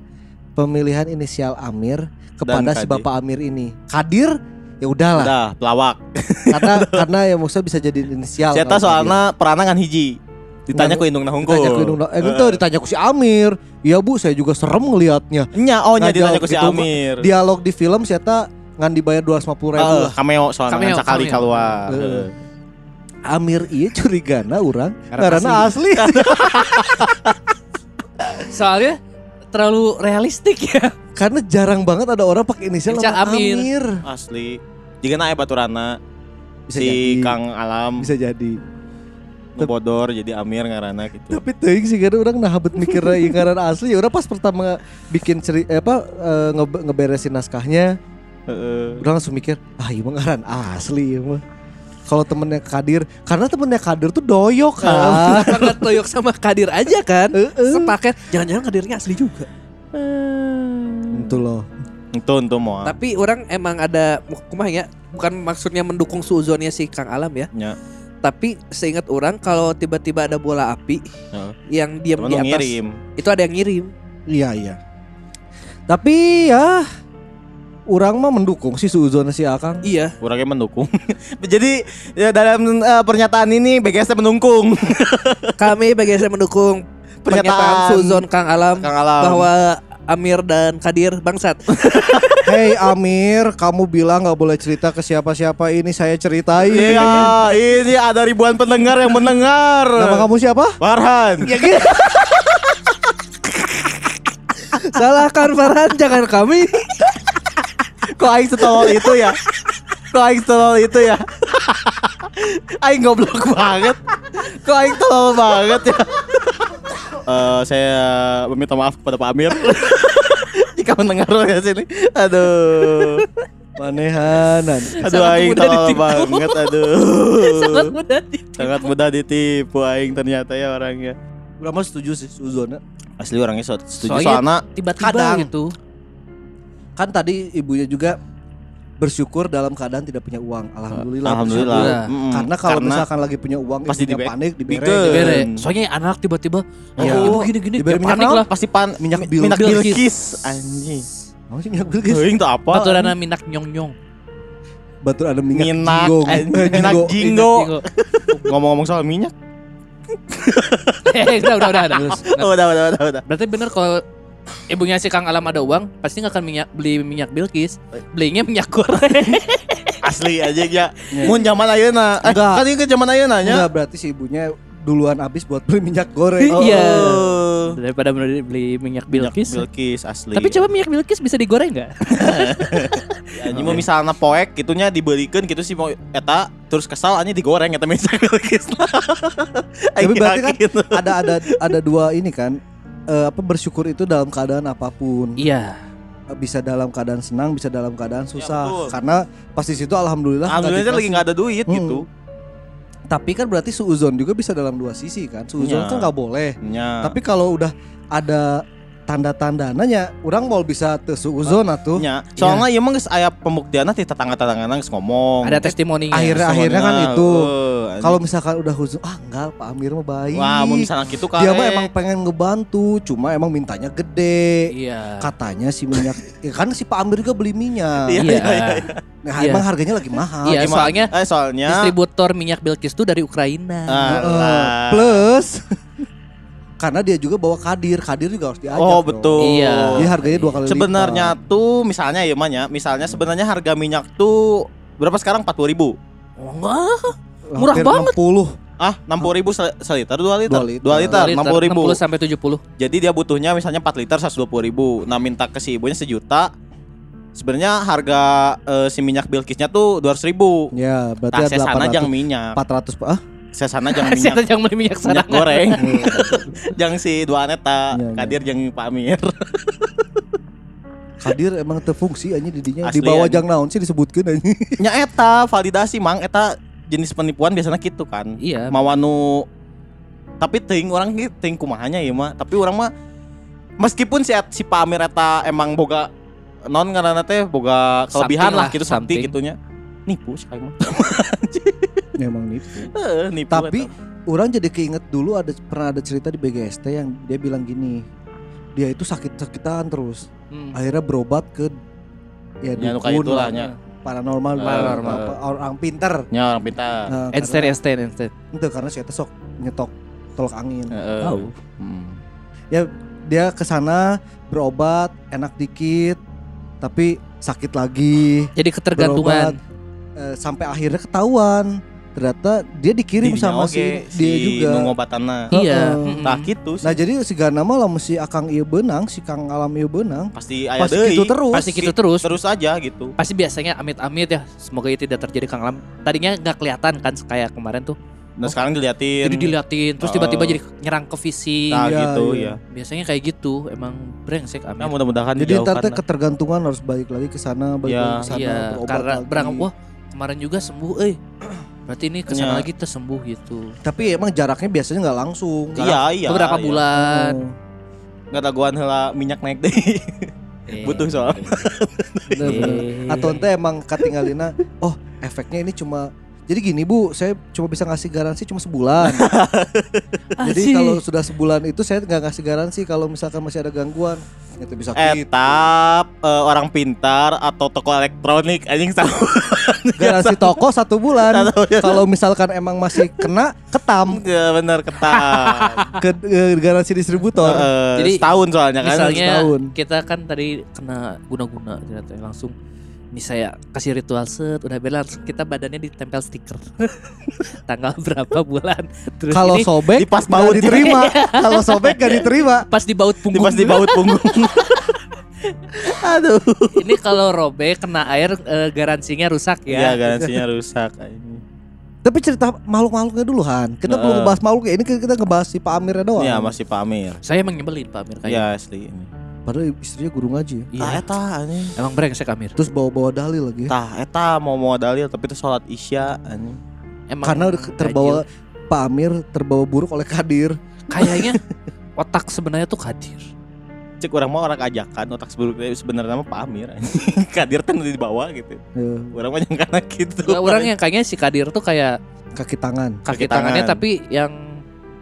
pemilihan inisial Amir kepada si. Bapak Amir ini Kadir ya udahlah Udah, pelawak. karena *laughs* karena ya maksudnya bisa jadi inisial Saya kalau soalnya peranan kan hiji. Ditanya ku indung nahungkul. Kadir. ditanya ke Indung- eh gitu ditanya ku si Amir iya bu saya juga serem ngelihatnya Nya, oh nya ditanya ku si gitu, Amir. dialog di film saya ngan dibayar dua ratus ribu Heeh, lah cameo soalnya Cameo, kan sekali keluar. Heeh. Amir iya curigana orang Karena karena asli *laughs* Soalnya terlalu realistik ya. Karena jarang banget ada orang pakai inisial nama Amir. Amir. Asli. Jika naik baturana Bisa si jadi. Kang Alam Bisa jadi. nu bodor jadi Amir ngaranna gitu. Tapi teuing sih karena orang nah habet mikir *laughs* yang ngaran asli ya orang pas pertama bikin ceri eh, apa eh, ngebe- ngeberesin naskahnya Heeh. orang langsung mikir ah iya mah ngaran asli ya mah. Kalau temennya Kadir, karena temennya Kadir tuh doyok kan. *laughs* Banget toyok sama Kadir aja kan. *laughs* Heeh. Sepaket. Jangan-jangan Kadirnya asli juga. Itu loh. Itu untuk mau. Tapi orang emang ada kumaha ya, bukan maksudnya mendukung suuzonnya si Kang Alam ya. Nya. tapi seingat orang kalau tiba-tiba ada bola api Heeh. yang diam Temen di atas ngirim. itu ada yang ngirim Iya iya. Tapi ya orang mah mendukung sih Suzon si Akang. iya Orangnya mendukung. *laughs* Jadi ya dalam eh, pernyataan ini BGS mendukung *laughs* kami BGS mendukung pernyataan Pernyataan. Suzon Kang Alam Kang Alam. bahwa Amir dan Kadir bangsat *laughs* Hei Amir, kamu bilang nggak boleh cerita ke siapa-siapa ini saya ceritain. Iya, ini ada ribuan pendengar yang mendengar. Nama kamu siapa? Farhan. salahkan Farhan jangan kami Kok aing setolol itu ya? Kok aing setolol itu ya? aing goblok banget. Kok aing tolol banget ya? Eh, saya meminta maaf kepada Pak Amir *laughs* jika mendengar ya sini. Aduh. Manehanan. Aduh Sangat aing tolol ditipu. banget aduh. sangat mudah di- Sangat mudah ditipu aing ternyata ya orangnya. Berapa setuju sih Suzon? Asli orangnya setuju Soalnya- soalnya tiba-tiba Kadang. gitu Kan tadi ibunya juga bersyukur dalam keadaan tidak punya uang. Alhamdulillah. alhamdulillah. bersyukur. Mm-mm. Karena kalau misalkan lagi punya uang, Pasti dibe- panik, dibere. Dibere. Hmm. soalnya anak tiba-tiba oh, ibu gini-gini Diberi ya minyak panik lah pasti pan Minyak bil- minyak Bilkis. anjing. Mau sih minyak bilkis? Tuh apa? Baturana minak nyong-nyong Batur ada minyak Minyak, jinggong. eh, minyak jinggo. Jingo. *laughs* Ngomong-ngomong soal minyak. *laughs* Eh, udah udah udah, udah. Oh, *laughs* udah, udah, udah, udah. Berarti bener kalau ibunya si Kang Alam ada uang, pasti nggak akan minyak beli minyak Bilkis, belinya minyak goreng. *laughs* Asli aja ya. Iya. Mun zaman ayeuna. Eh, Enggak. kan ini ke zaman ayeuna nya. Enggak berarti si ibunya duluan habis buat beli minyak goreng. Iya. Oh. Daripada beli, beli minyak Minyak Bilkis. Bilkis asli. Tapi coba minyak Bilkis bisa digoreng nggak? *laughs* anjing mau misalnya poek gitunya dibelikan gitu sih mau eta terus kesal anjing digoreng eta minyak Bilkis. Tapi berarti *laughs* kan ada ada ada dua ini kan eh, apa bersyukur itu dalam keadaan apa pun Iya. bisa dalam keadaan senang bisa dalam keadaan susah betul. karena pas di situ alhamdulillah nggak Alhamdulillah lagi nggak ada duit Hmm. gitu. tapi kan berarti suuzon juga bisa dalam dua sisi kan suuzon Ya. kan nggak boleh Nya. tapi kalau udah ada tanda-tanda nanya orang mau bisa te suuzon atuh nya. Soalnya ieu mah geus aya pembuktianna ti tetangga-tetanggana geus ngomong. Ada testimoninya. Akhirnya- akhirnya kan itu. eh, kalau misalkan udah huzon ah enggak Pak Amir mah baik Wah, mau misalnya gitu kan. dia mah emang pengen ngebantu cuma emang mintanya gede Iya. katanya si minyak ya kan si Pak Amir juga beli minyak Iya, Iya. iya, iya. Nah, Iya. emang harganya lagi mahal Iya, Gimana? soalnya eh, soalnya Distributor minyak Bilkis tuh dari Ukraina. Heeh. lah. plus karena dia juga bawa kadir kadir juga harus diajak Oh, dong. betul. Iya. Jadi harganya dua kali Sebenarnya tuh misalnya ya Manya, misalnya sebenarnya harga minyak tuh berapa sekarang 40.000 ribu Oh, enggak. lipat. murah Hampir banget. 60 Ah, 60.000 ribu seliter 2 liter. Dua liter. 2 liter, 60.000 ribu. 60 sampai 70. Jadi dia butuhnya misalnya 4 liter 120.000 ribu. Nah minta ke si ibunya sejuta. Sebenarnya harga eh, si minyak Bilkisnya tuh 200.000 ribu. ya berarti saya sana 800 jang minyak. 400 ah Saya sana jang *laughs* Siapa minyak. yang beli minyak minyak sana? goreng. *laughs* jang si dua aneta, Iya, iya. Kadir jang Pak Amir. *laughs* kadir emang terfungsi aja didinya Asli, di bawah anjing. jang naon sih disebutkan aja Nya eta validasi mang eta jenis penipuan biasanya gitu kan. Iya. Mawanu tapi ting orang gitu ting kumahanya ya mah tapi orang mah meskipun si si Pak Amir eta emang boga non ngaranna teh boga kelebihan Something lah lah, gitu something. gitunya nipu sih mah *laughs* Ya, emang nipu Eh, nipu Tapi- eta. orang jadi keinget dulu ada pernah ada cerita di BGST yang dia bilang gini dia itu sakit-sakitan terus Hmm. akhirnya berobat ke ya Ya, dukun kayak itulah, lah, nya. paranormal, Paranormal. apa, orang pinter nya orang pintar nah, Einstein, karena, Einstein, Einstein. itu karena saya sok nyetok tolak angin Heeh. Tahu. Hmm. dia ke sana berobat enak dikit tapi sakit lagi Jadi ketergantungan. berobat, eh, sampai akhirnya ketahuan ternyata dia dikirim Didinya sama oge, si dia juga nu ngobatanna. Iya. Mm-mm. Nah gitu sih. nah jadi si Gana mah lamun si Akang Ieu Benang si Kang Alam Ieu Benang pasti aya pasti gitu terus Pasti gitu terus. Terus aja gitu. Pasti biasanya amit-amit ya. Semoga itu tidak terjadi Kang Lam. Tadinya nggak kelihatan kan kayak kemarin tuh. Nah sekarang diliatin. Jadi diliatin terus Oh. tiba-tiba jadi nyerang ke fisik. Nah Iya, gitu iya. ya. Biasanya kayak gitu. Emang brengsek Nah amit. mudah-mudahan jadi ntar lah. ketergantungan harus balik lagi ke sana balik Iya. lagi ke sana Iya, berobat karena berangkat wah kemarin juga sembuh, eh. Berarti ini ke sana Iya. lagi tersembuh gitu. tapi emang jaraknya biasanya nggak langsung Iya iya. Beberapa iya. bulan. Oh, Nggak taguan heula minyak naik deh. Eh, Butuh soal. eh. atau ente emang katingalina oh efeknya ini cuma Jadi gini Bu, saya cuma bisa ngasih garansi cuma sebulan. *laughs* Jadi Asik. kalau sudah sebulan itu saya nggak ngasih garansi kalau misalkan masih ada gangguan. Itu bisa Eh, gitu. Etap eh, orang pintar atau toko elektronik anjing tahu. *laughs* Garansi toko satu bulan. Kalau misalkan emang masih kena ketam Enggak bener ketat. *laughs* ke eh, garansi distributor. Heeh, Jadi, setahun soalnya kan. Misalnya setahun. kita kan tadi kena guna-guna ternyata langsung ini saya kasih ritual set udah bela langsung kita badannya ditempel stiker *laughs* tanggal berapa bulan terus Kalau ini sobek di pas baut. diterima. *laughs* kalau sobek gak diterima. pas di baut punggung pas di baut punggung. *laughs* Aduh. ini kalau robek kena air eh, garansinya rusak Iya, ya garansinya rusak. Tapi cerita makhluk-makhluknya dulu Han. Kita belum Heeh. ngebahas makhluk ya. Ini kita ngebahas si Pak Amirnya doang. Iya, masih Pak Amir. saya emang nyebelin Pak Amir kayak Iya, asli ini. Padahal istrinya guru ngaji ya. Iya. Eta anjing. emang brengsek Amir Terus bawa-bawa dalil lagi. ya. Tah eta mau mau dalil tapi itu sholat isya anjing. emang Karena udah terbawa Pak Amir terbawa buruk oleh Kadir. *laughs* kayaknya otak sebenarnya tuh hadir Cek orang mah orang ajakan otak sebenarnya sebenarnya mah Pak Amir anjing. *laughs* Kadir kan di bawah gitu. Ya, Orang mah yang karena gitu. Nggak, orang yang kayaknya si Kadir tuh kayak kaki tangan. kaki, Kaki tangannya tangan. tapi yang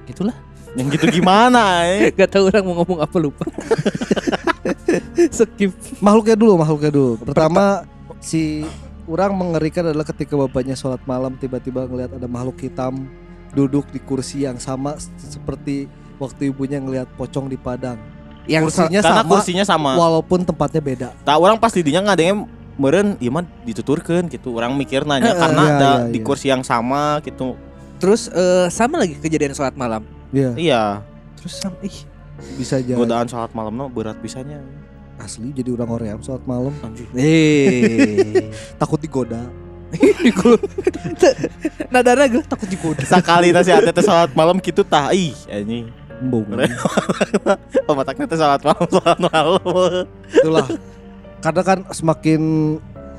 gitulah yang gitu gimana eh? *laughs* Gak tahu orang mau ngomong apa lupa *laughs* skip Makhluknya dulu, makhluknya dulu. Pertama si orang mengerikan adalah ketika bapaknya sholat malam tiba-tiba ngelihat ada makhluk hitam duduk di kursi yang sama seperti waktu ibunya ngelihat pocong di padang. yang Kursinya Karena sama kursinya sama. walaupun tempatnya beda. Tak orang pas didinya ngadengnya meren ieu mah dituturkeun gitu. Orang mikir nanya karena iya, ada iya, di iya. kursi yang sama gitu. terus eh, sama lagi kejadian sholat malam Iya, Iya, terus sama ih bisa jadi godaan sholat malam no berat bisanya. asli jadi orang Korea sholat malam eh *laughs* takut digoda. *laughs* nadana gue takut digoda Sakali teh si ate teh sholat malam gitu tah ih anjing. Embung. *laughs* Oh mataknya teh sholat malam sholat malam. Itulah. Karena kan semakin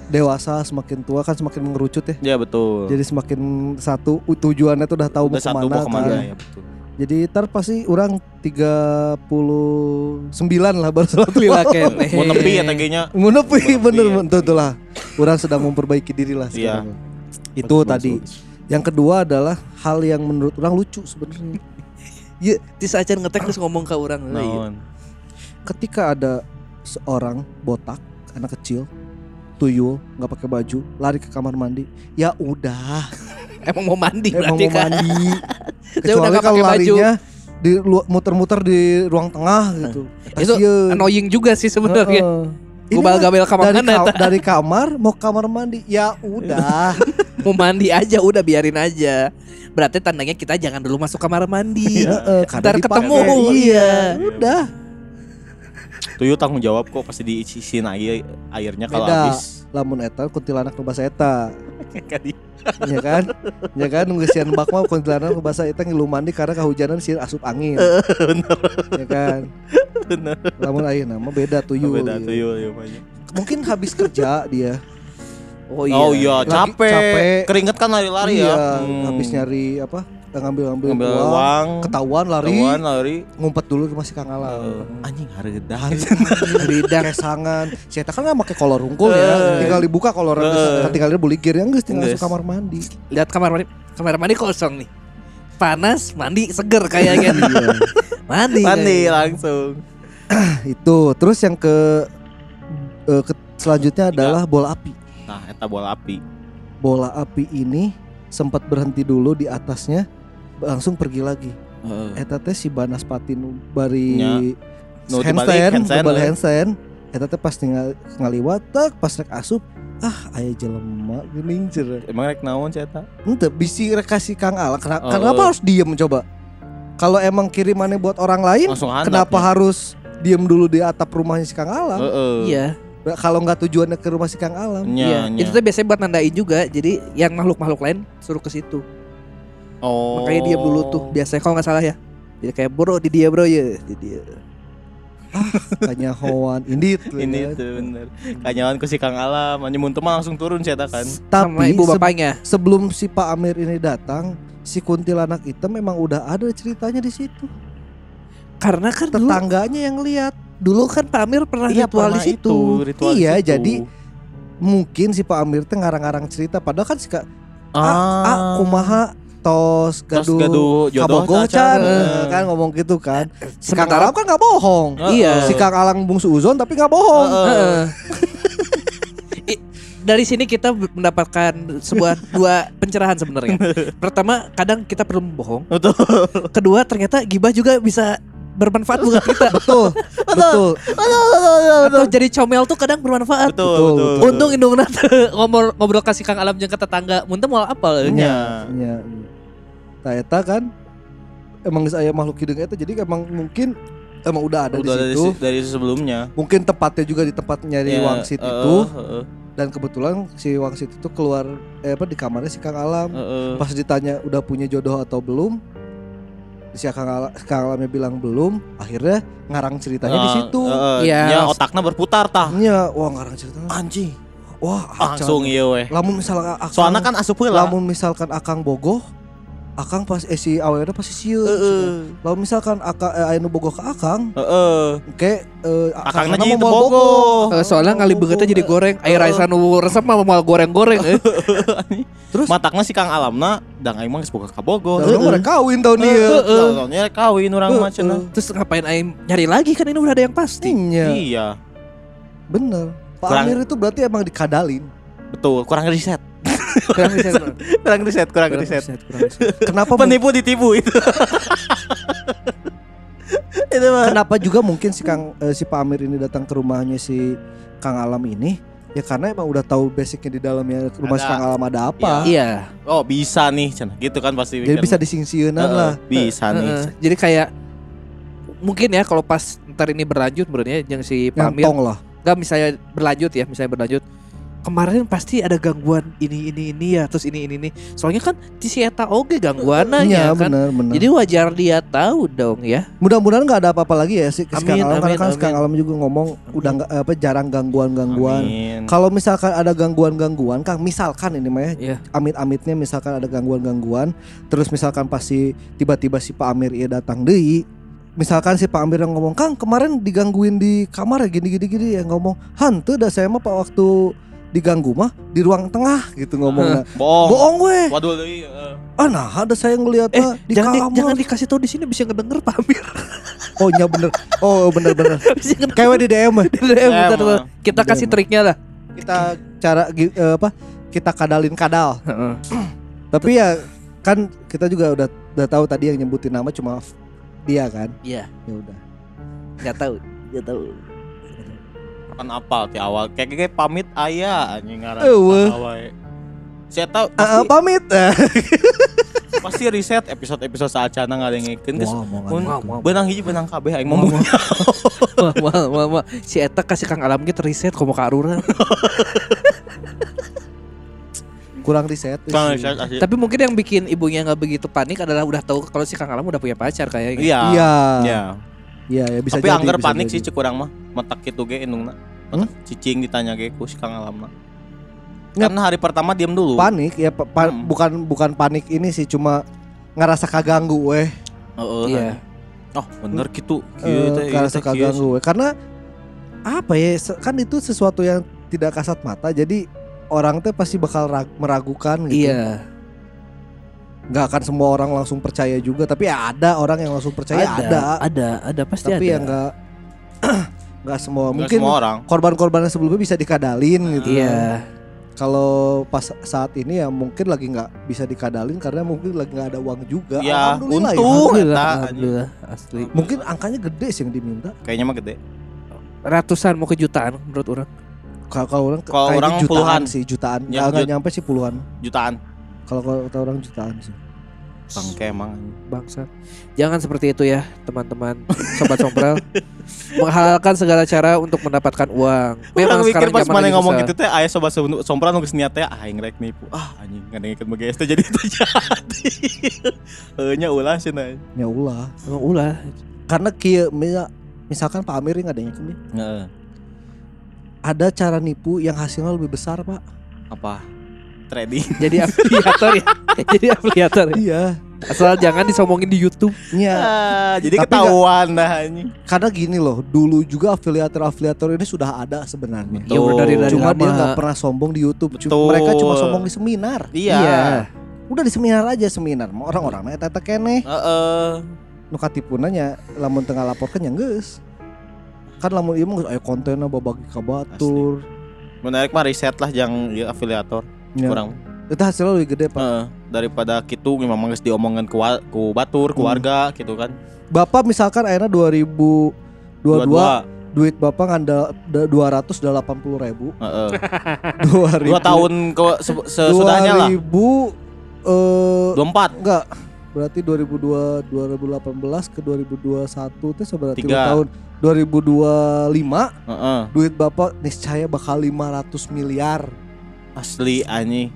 dewasa, semakin tua kan semakin mengerucut ya. Ya betul. Jadi semakin satu tujuannya tuh udah tahu Udah mau satu ke mana, mau ke mana kan. ya betul. Jadi ntar pasti orang 39 lah baru sholat lila *laughs* Mau nepi ya tegenya. Mau nepi bener ya. betul lah. Orang sedang memperbaiki diri lah Iya. sekarang. Itu tadi. Yang kedua adalah hal yang menurut orang lucu sebenarnya. *laughs* ya di saat ngetek terus ngomong ke orang Iya. Naon? Ketika ada seorang botak, anak kecil, tuyul, nggak pakai baju, lari ke kamar mandi, ya udah, *laughs* emang mau mandi emang berarti mau kan mandi. Saya udah Kecuali kalau pakai baju. larinya di muter-muter di ruang tengah gitu. itu Tasieun. annoying juga sih sebenarnya gue Ini bal gabel kamar dari, ka- dari kamar mau kamar mandi ya udah *laughs* mau mandi aja udah biarin aja berarti tandanya kita jangan dulu masuk kamar mandi Heeh, karena Ntar dipakai. ketemu, iya. udah Tuyul tanggung jawab kok pasti diisiin air airnya kalau habis. lamun eta kuntilanak nu basa eta *laughs* Kadi. ya kan? Ya kan? Nunggu sian bak mah kuntilanak basa eta ngilu mandi karena kehujanan sieun asup angin. Ya kan? Bener. lamun ayeuna mah beda tuyul. Beda tuyul ya mungkin habis kerja dia oh iya, Oh iya, Lagi capek. capek. Keringet kan lari-lari iya, ya. Hmm. habis nyari apa ngambil-ngambil ngambil uang, uang, ketahuan lari ketahuan, lari. ngumpet dulu ke masih Kang Alam Eh, anjing hareudah. *laughs* Lidah kesangan Eta kan gak pakai kolor rungkul Eh. ya Tinggal dibuka kolor Eh. Tinggal dia beli gear yang geus tinggal masuk kamar mandi lihat kamar mandi kamar mandi kosong nih panas mandi seger kayaknya *laughs* Iya. mandi Mandi kayaknya. langsung. *clears throat* Itu Terus yang ke, eh, ke Selanjutnya adalah bola api Nah, eta bola api. Bola api ini sempat berhenti dulu di atasnya Langsung pergi lagi Eta teh si Banas Patinu bari Nya. Nu dibalik handstand, handstand, eh. handstand. Eta teh pas tinggal ngaliwat tak pas rek asup ah aya jelema geuning. Emang rek naon sih eta? Ente bisi rek kasih Kang Ala. Kenapa, Oh. kenapa harus diem coba? Kalau emang kirimannya buat orang lain, handap. kenapa harus diem dulu di atap rumahnya si Kang Alam? Heeh. iya Nah, Kalau nggak tujuannya ke rumah si Kang Alam. iya Nya, nya. itu tuh biasanya buat nandain juga jadi yang makhluk makhluk lain suruh ke situ Oh. makanya diam dulu tuh biasanya kalau nggak salah ya jadi kayak bro di dia bro ya di dia *laughs* Kayaknya Hoan Indit. Ini tuh bener. Kanyawan ku si Kang Alam, teu mah langsung turun sih eta kan. sama Tapi ibu se- bapaknya sebelum si Pak Amir ini datang, si kuntilanak itu memang udah ada ceritanya di situ. karena kan dulu, Tetangganya yang lihat. Dulu kan Pak Amir pernah Iya, ritual di pernah situ itu, di Iya, situ. jadi mungkin si Pak Amir teh ngarang-ngarang cerita padahal kan si Kak ah, ah kumaha tos Tos gaduh gaduh jodoh kabogoh cacan. can Heeh. Eh, kan ngomong gitu kan si Kang Alam kan nggak bohong Iya. si Kang Alang bungsu Uzon tapi nggak bohong Heeh. *laughs* I- Dari sini kita mendapatkan sebuah dua pencerahan sebenarnya. *laughs* Pertama, kadang kita perlu membohong. Betul. Kedua, ternyata gibah juga bisa bermanfaat buat kita. betul betul Atau jadi comel tuh kadang bermanfaat. Betul, Betul, betul. betul. Untung indungna teu *laughs* ngobrol ngobrol kasih Kang Alam jeung ke tetangga. Mun teu moal apa euy. Nya. ya Nah, eta kan emang saya makhluk hidup eta jadi emang mungkin emang udah ada Udah di dari, situ si- dari sebelumnya. mungkin tempatnya juga di tempat nyari Ya, wangsit heeh, itu heeh, dan kebetulan si wangsit itu keluar eh, apa di kamarnya si Kang Alam heeh. pas ditanya udah punya jodoh atau belum si Kang Kang Alamnya bilang belum akhirnya ngarang ceritanya di Ah, situ heeh, Iya. nya otaknya berputar tah. Nya, wah ngarang ceritanya Anjing. wah Langsung acan. iya weh. lamun misalkan akang, Soalnya kan asup heula. lamun misalkan akang bogoh akang pas eh, si awalnya pasti sieun Heeh. lamun misalkan akang eh, aya nu bogoh ke akang eh, Akangna akangna jadi mau bogoh. bogoh. Eh, soalnya ngali begitu jadi goreng. Air raisan nu resep mah moal goreng-goreng eh. *laughs* Terus Matakna si Kang Alamna dang aing mah geus boga kabogo. Tahun mereka kawin tahun dia. Tahunnya kawin urang mah cenah. Terus ngapain aing nyari lagi kan ini udah ada yang pasti. Iya, Iya, bener. Pak Kurang- Amir itu berarti emang dikadalin. betul. Kurang riset. Kurang riset, Bang. Kurang riset, kurang Kurang riset. riset, kurang riset. Kenapa? Penipu ditipu itu. *laughs* itu mah. kenapa juga mungkin si Kang eh, si Pak Amir ini datang ke rumahnya si Kang Alam ini? Ya karena emang udah tahu basicnya di dalamnya rumah si Ada. Kang Alam ada apa. Iya. Oh, bisa nih cenah. Gitu kan pasti. Jadi bisa disingsieunan Heeh, lah. Bisa nih. Heeh. Jadi kayak mungkin ya kalau pas ntar ini berlanjut menurutnya yang si Pak Amir lah. Enggak misalnya berlanjut ya, misalnya berlanjut. Kemarin pasti ada gangguan ini ini ini ya, terus ini ini ini. Soalnya kan di si eta oge gangguannya Iya kan. bener bener. Jadi wajar dia tahu dong ya. Mudah-mudahan nggak ada apa-apa lagi ya si Kang Amin, Alam karena amin, kan amin. Alam juga ngomong udah nggak apa jarang gangguan-gangguan. Amin. Kalau misalkan ada gangguan-gangguan, Kang, misalkan ini mah ya, Iya. amit-amitnya misalkan ada gangguan-gangguan, terus misalkan pasti tiba-tiba si Pak Amir iya datang deui, misalkan si Pak Amir yang ngomong, "Kang, kemarin digangguin di kamar ya gini-gini gini ya ngomong, "Hantu dah saya mah Pak waktu diganggu mah di ruang tengah gitu ngomongnya. *laughs* Bohong. Bohong weh. Waduh deui. heeh. Ah nah, ada saya ngeliatnya di jangan di- kamar. jangan dikasih tahu di sini bisa ngedenger Pak Amir. Oh iya bener. Oh bener *laughs* bener. Kayak di DM ya. Eh, bentar, bentar. Kita kasih Emang. triknya lah. Kita cara eh, apa? Kita kadalin kadal. *laughs* Heeh. Tapi ya kan kita juga udah udah tahu tadi yang nyebutin nama cuma dia kan. Iya, Ya udah. enggak tahu. Enggak tahu. Kan apal ti awal. Kayak kayak pamit aya anjing ngaran. Awal. Saya tahu Ah, pasti, pamit. *laughs* pasti riset geus. Wah, mau Mun nggak? mau, mau. benang hiji benang kabeh aing mah Mau, wah. *laughs* Si Eta kasih Kang Alam gitu riset komo. *laughs* Kurang riset. Sih. riset asli. Tapi mungkin yang bikin ibunya nggak begitu panik adalah udah tahu kalau si Kang Alam udah punya pacar kayaknya. Iya. Iya. Iya. Ya bisa Tapi jadi, anggar bisa panik jadi. sih cek urang mah. Matak kitu ge indungna. Hmm? Cicing ditanya ge ku si Kang Alamna. Nggak. Karena hari pertama diam dulu. Panik ya pa- pa- Hmm. bukan bukan panik ini sih cuma ngerasa kaganggu weh. Heeh. Iya. Oh, bener gitu. Teh, ieu ngerasa kieu kaganggu weh. Karena apa ya kan itu sesuatu yang tidak kasat mata jadi orang teh pasti bakal rag- meragukan gitu. Iya. Nggak akan semua orang langsung percaya juga tapi ya ada orang yang langsung percaya ada, ada, ada pasti tapi ada. ya nggak *clears throat* nggak semua Nggak mungkin semua orang. korban-korban yang sebelumnya bisa dikadalin gitu Iya. kalau pas saat ini ya mungkin lagi nggak bisa dikadalin karena mungkin lagi nggak ada uang juga Ya, Alhamdulillah untung. Alhamdulillah, eta, alhamdulillah, asli. mungkin angkanya gede sih yang diminta Kayaknya mah gede. Ratusan mau ke jutaan menurut orang. kalau orang Kalau orang jutaan puluhan. sih jutaan Ya, nggak nggak jut- nyampe sih puluhan Jutaan. Kalau kalau kata orang jutaan sih Bangke emang. Bangsat. Jangan seperti itu ya, teman-teman. Sobat Sompral. *laughs* Menghalalkan segala cara untuk mendapatkan uang. Memang mikir pas mana ngomong gitu teh aya sobat semu- sompra nu geus niat teh ah aing rek nipu. Ah anjing ngadengkeun BGS teh jadi terjadi. *laughs* Nya ulah cenah. ya Allah Emang ulah. karena kia misa- misalkan Pak Amir nggak ada yang ada cara nipu yang hasilnya lebih besar pak Apa? Trading. *laughs* Jadi afiliator ya. *laughs* Jadi afiliator. ya? iya Asal jangan disomongin di YouTube. Nya, Ah, jadi Tapi ketahuan dah anjing. karena gini loh, dulu juga afiliator-afiliator ini sudah ada sebenarnya. Ya udah dari dari Cuma dia nggak pernah sombong di YouTube. Cuma- Betul. Mereka cuma sombong di seminar. Iya. Iya. Udah di seminar aja seminar. Mau Orang-orang eta teh keneh. Heeh. Nu katipunanya lamun tengah laporkan ya geus. Kan lamun ieu mah aya kontenna babagi ka batur. Menarik mah riset lah yang ya, afiliator. Ya. Kurang. Itu hasilnya lebih gede, Pak. Heeh. daripada kitu memang geus diomongin ku, ku batur, keluarga gitu kan. Bapak misalkan akhirnya 2022 Dua-dua. duit Bapak ngandal da- 280 ribu. Heeh. *laughs* 2000 Dua tahun ke se- sesudahnya lah. 2000 eh 24. enggak berarti 2002 2018 ke 2021 itu berarti Tiga. tahun 2025 Heeh. duit Bapak niscaya bakal 500 miliar. Asli anjing.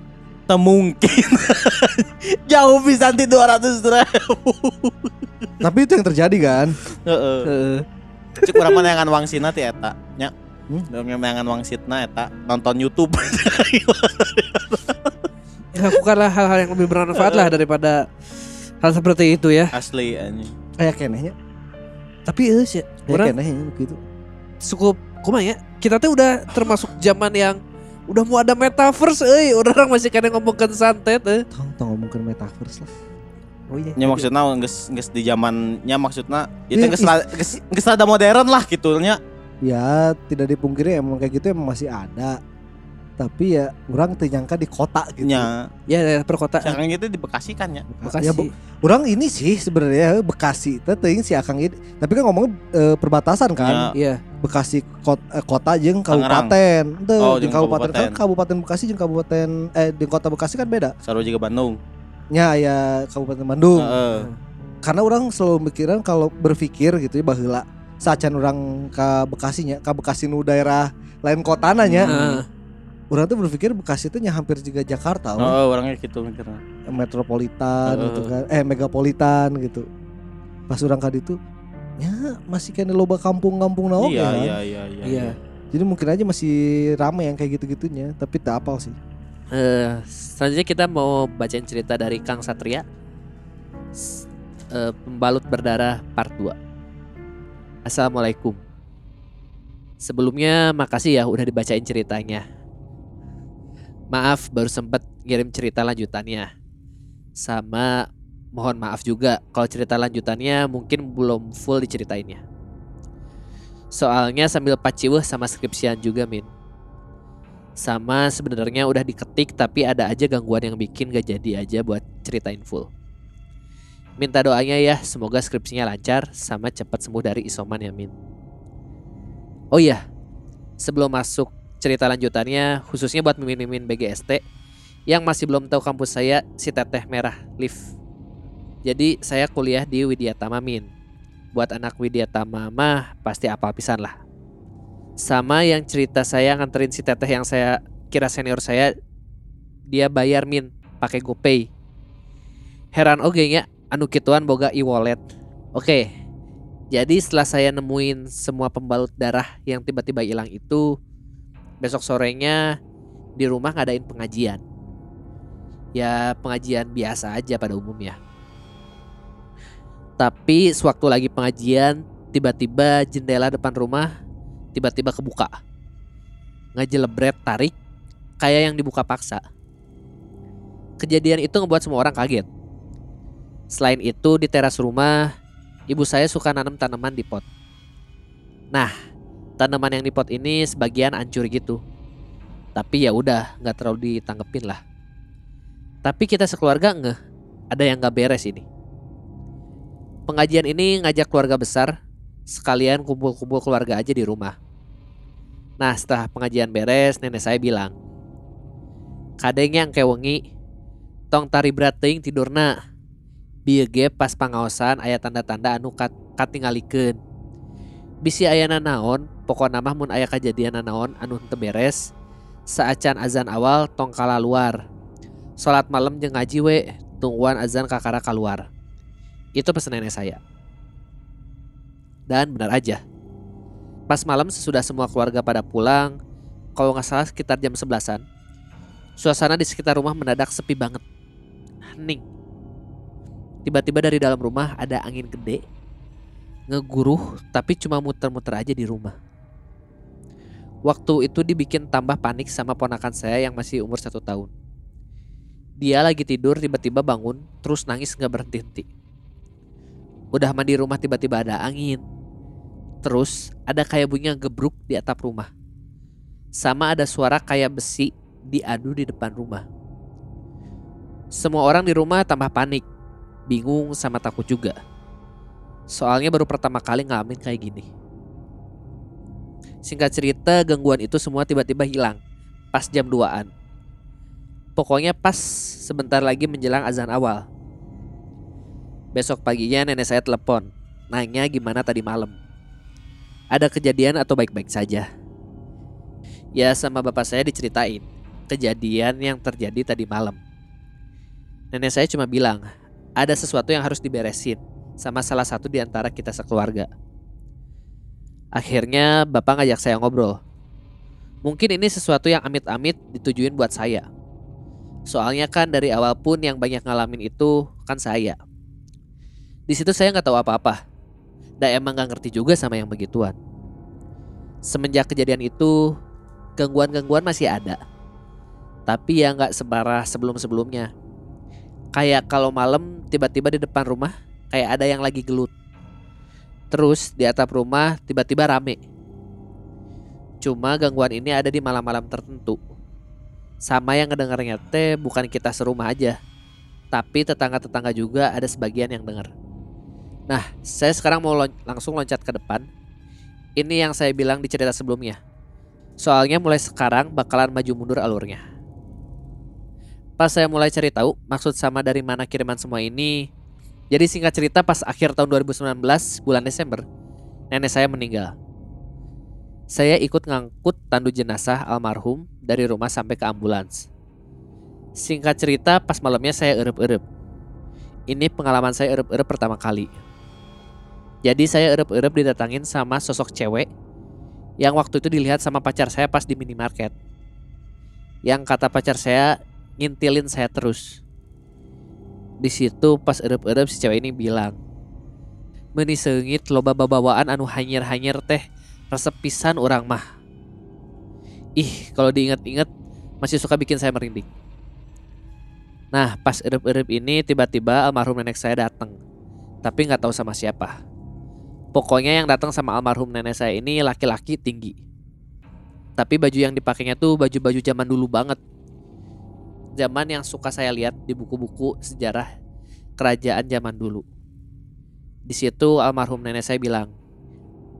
Tak mungkin. *laughs* Jauh bisa di 200 ribu. Tapi itu yang terjadi kan? Heeh. Heeh. Cek urang mah neangan wangsina ti eta. Nya. Hmm? Hmm? neangan wangsitna eta nonton YouTube. Ya, lakukanlah hal-hal yang lebih bermanfaat lah daripada hal seperti itu ya. Asli anjing. Kayak kenehnya. Tapi eh sih, kenehnya gitu. cukup kumaha ya. Kita tuh udah termasuk zaman yang udah mau ada metaverse euy, orang masih kadang ngomongin santet eh. Tong tong ngomongin metaverse lah. Oh iya. Nya maksudna geus geus di zamannya maksudnya itu Iya, geus geus geus rada modern lah gitu nya. Ya tidak dipungkiri emang kayak gitu emang masih ada. Tapi ya orang ternyangka di kota gitu. Nya. Ya daerah perkotaan. Sekarang itu di Bekasi kan ya. Bekasi. Ya, bu- orang ini sih sebenarnya Bekasi itu si Akang ini. Tapi kan ngomong eh, perbatasan kan. Iya. Bekasi kota, eh, kota jeung Tangerang. kabupaten. Teu, Oh, jeung jeung kabupaten kan kabupaten. kabupaten Bekasi jeung kabupaten eh di kota Bekasi kan beda. Saru juga Bandung. Nya ya kabupaten Bandung. Heeh. Karena orang selalu mikiran kalau berpikir gitu ya baheula sacan orang ke Bekasinya, ke Bekasi nu daerah lain kota nanya. Orang tuh berpikir Bekasi itu hampir juga Jakarta Oh, lah. orangnya gitu mikirnya. metropolitan Heeh. gitu kan. Eh megapolitan gitu. Pas orang kali itu ya masih kayaknya loba kampung-kampung naon iya, ya. iya, iya, iya, Iya. Jadi mungkin aja masih rame yang kayak gitu-gitunya, tapi tak apal sih. Eh, selanjutnya kita mau bacain cerita dari Kang Satria. Eh, pembalut berdarah part 2. Assalamualaikum. Sebelumnya makasih ya udah dibacain ceritanya. Maaf baru sempet ngirim cerita lanjutannya. Sama mohon maaf juga kalau cerita lanjutannya mungkin belum full diceritainnya. Soalnya sambil paciweh sama skripsian juga min. Sama sebenarnya udah diketik tapi ada aja gangguan yang bikin gak jadi aja buat ceritain full. Minta doanya ya, semoga skripsinya lancar sama cepat sembuh dari isoman ya Min. Oh iya, sebelum masuk cerita lanjutannya khususnya buat mimin-mimin BGST yang masih belum tahu kampus saya si Teteh Merah Live. Jadi saya kuliah di Widyatama Min. Buat anak Widyatama mah pasti apa pisan lah. Sama yang cerita saya nganterin si teteh yang saya kira senior saya dia bayar min pakai GoPay. Heran oge nya anu kituan boga e-wallet. Oke. Jadi setelah saya nemuin semua pembalut darah yang tiba-tiba hilang itu besok sorenya di rumah ngadain pengajian. Ya pengajian biasa aja pada umumnya. Tapi sewaktu lagi pengajian tiba-tiba jendela depan rumah tiba-tiba kebuka. Ngejelebret tarik kayak yang dibuka paksa. Kejadian itu ngebuat semua orang kaget. Selain itu di teras rumah, ibu saya suka nanam tanaman di pot. Nah, tanaman yang di pot ini sebagian hancur gitu. Tapi ya udah, nggak terlalu ditanggepin lah. Tapi kita sekeluarga ngeh, ada yang nggak beres ini. Pengajian ini ngajak keluarga besar, sekalian kumpul-kumpul keluarga aja di rumah. Nah setelah pengajian beres nenek saya bilang Kadeng yang kewengi Tong tari berat teuing tidurna Bieu ge pas pangaosan aya tanda-tanda anu kat, katingalikeun Bisi ayana naon pokokna mah mun aya kejadian naon anu teu beres. Saacan azan awal tong kala luar Salat malam jeung ngaji we tungguan azan kakara keluar Itu pesan nenek saya. Dan benar aja. Pas malam sesudah semua keluarga pada pulang, kalau nggak salah sekitar jam 11-an, suasana di sekitar rumah mendadak sepi banget. Hening. Tiba-tiba dari dalam rumah ada angin gede Ngeguruh tapi cuma muter-muter aja di rumah. Waktu itu dibikin tambah panik sama ponakan saya yang masih umur satu tahun. Dia lagi tidur tiba-tiba bangun terus nangis gak berhenti-henti. Udah mandi rumah tiba-tiba ada angin. Terus ada kayak bunyi gebruk di atap rumah. Sama ada suara kayak besi diadu di depan rumah. Semua orang di rumah tambah panik Bingung sama takut juga Soalnya baru pertama kali ngalamin kayak gini. Singkat cerita, gangguan itu semua tiba-tiba hilang pas jam 2-an. Pokoknya pas sebentar lagi menjelang azan awal. Besok paginya nenek saya telepon, nanya gimana tadi malam. Ada kejadian atau baik-baik saja? Ya sama bapak saya diceritain kejadian yang terjadi tadi malam. Nenek saya cuma bilang, ada sesuatu yang harus diberesin sama salah satu di antara kita sekeluarga. Akhirnya bapak ngajak saya ngobrol. Mungkin ini sesuatu yang amit-amit ditujuin buat saya. Soalnya kan dari awal pun yang banyak ngalamin itu kan saya. Di situ saya nggak tahu apa-apa. Dan emang nggak ngerti juga sama yang begituan. Semenjak kejadian itu, gangguan-gangguan masih ada. Tapi ya nggak sebarah sebelum-sebelumnya. Kayak kalau malam tiba-tiba di depan rumah kayak ada yang lagi gelut. Terus di atap rumah tiba-tiba rame. Cuma gangguan ini ada di malam-malam tertentu. Sama yang ngedengarnya teh bukan kita serumah aja. Tapi tetangga-tetangga juga ada sebagian yang dengar. Nah, saya sekarang mau lon langsung loncat ke depan. Ini yang saya bilang di cerita sebelumnya. Soalnya mulai sekarang bakalan maju mundur alurnya. Pas saya mulai cari tahu maksud sama dari mana kiriman semua ini, jadi singkat cerita pas akhir tahun 2019 bulan Desember nenek saya meninggal. Saya ikut ngangkut tandu jenazah almarhum dari rumah sampai ke ambulans. Singkat cerita pas malamnya saya erup-erup. Ini pengalaman saya erup-erup pertama kali. Jadi saya erup-erup didatangin sama sosok cewek yang waktu itu dilihat sama pacar saya pas di minimarket. Yang kata pacar saya ngintilin saya terus. Di situ pas erup-erup si cewek ini bilang, Meni sengit loba babawaan anu hanyir-hanyir teh resep pisan orang mah. Ih, kalau diingat-ingat masih suka bikin saya merinding. Nah, pas erup-erup ini tiba-tiba almarhum nenek saya datang. Tapi nggak tahu sama siapa. Pokoknya yang datang sama almarhum nenek saya ini laki-laki tinggi. Tapi baju yang dipakainya tuh baju-baju zaman dulu banget zaman yang suka saya lihat di buku-buku sejarah kerajaan zaman dulu. Di situ almarhum nenek saya bilang,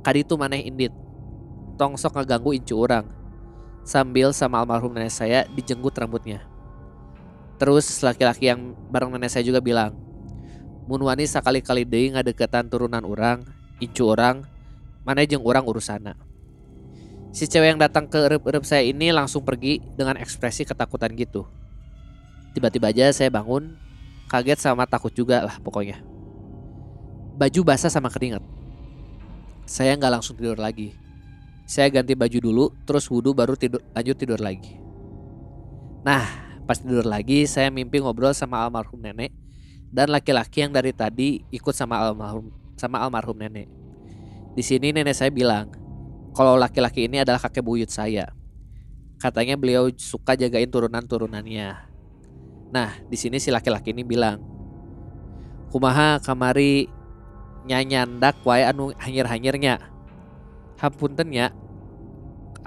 "Kadi itu maneh indit, tong sok ngeganggu incu orang." Sambil sama almarhum nenek saya dijenggut rambutnya. Terus laki-laki yang bareng nenek saya juga bilang, "Mun wani sakali-kali deui ngadeketan turunan orang, incu orang, mana jeng orang urusana." Si cewek yang datang ke erup-erup saya ini langsung pergi dengan ekspresi ketakutan gitu. Tiba-tiba aja saya bangun, kaget sama takut juga lah pokoknya. Baju basah sama keringat. Saya nggak langsung tidur lagi. Saya ganti baju dulu, terus wudhu baru tidur, lanjut tidur lagi. Nah, pas tidur lagi saya mimpi ngobrol sama almarhum nenek dan laki-laki yang dari tadi ikut sama almarhum sama almarhum nenek. Di sini nenek saya bilang, kalau laki-laki ini adalah kakek buyut saya. Katanya beliau suka jagain turunan-turunannya. Nah, di sini si laki-laki ini bilang, "Kumaha kamari nyanyandak wae anu hanyir-hanyirnya." Hapunten ya.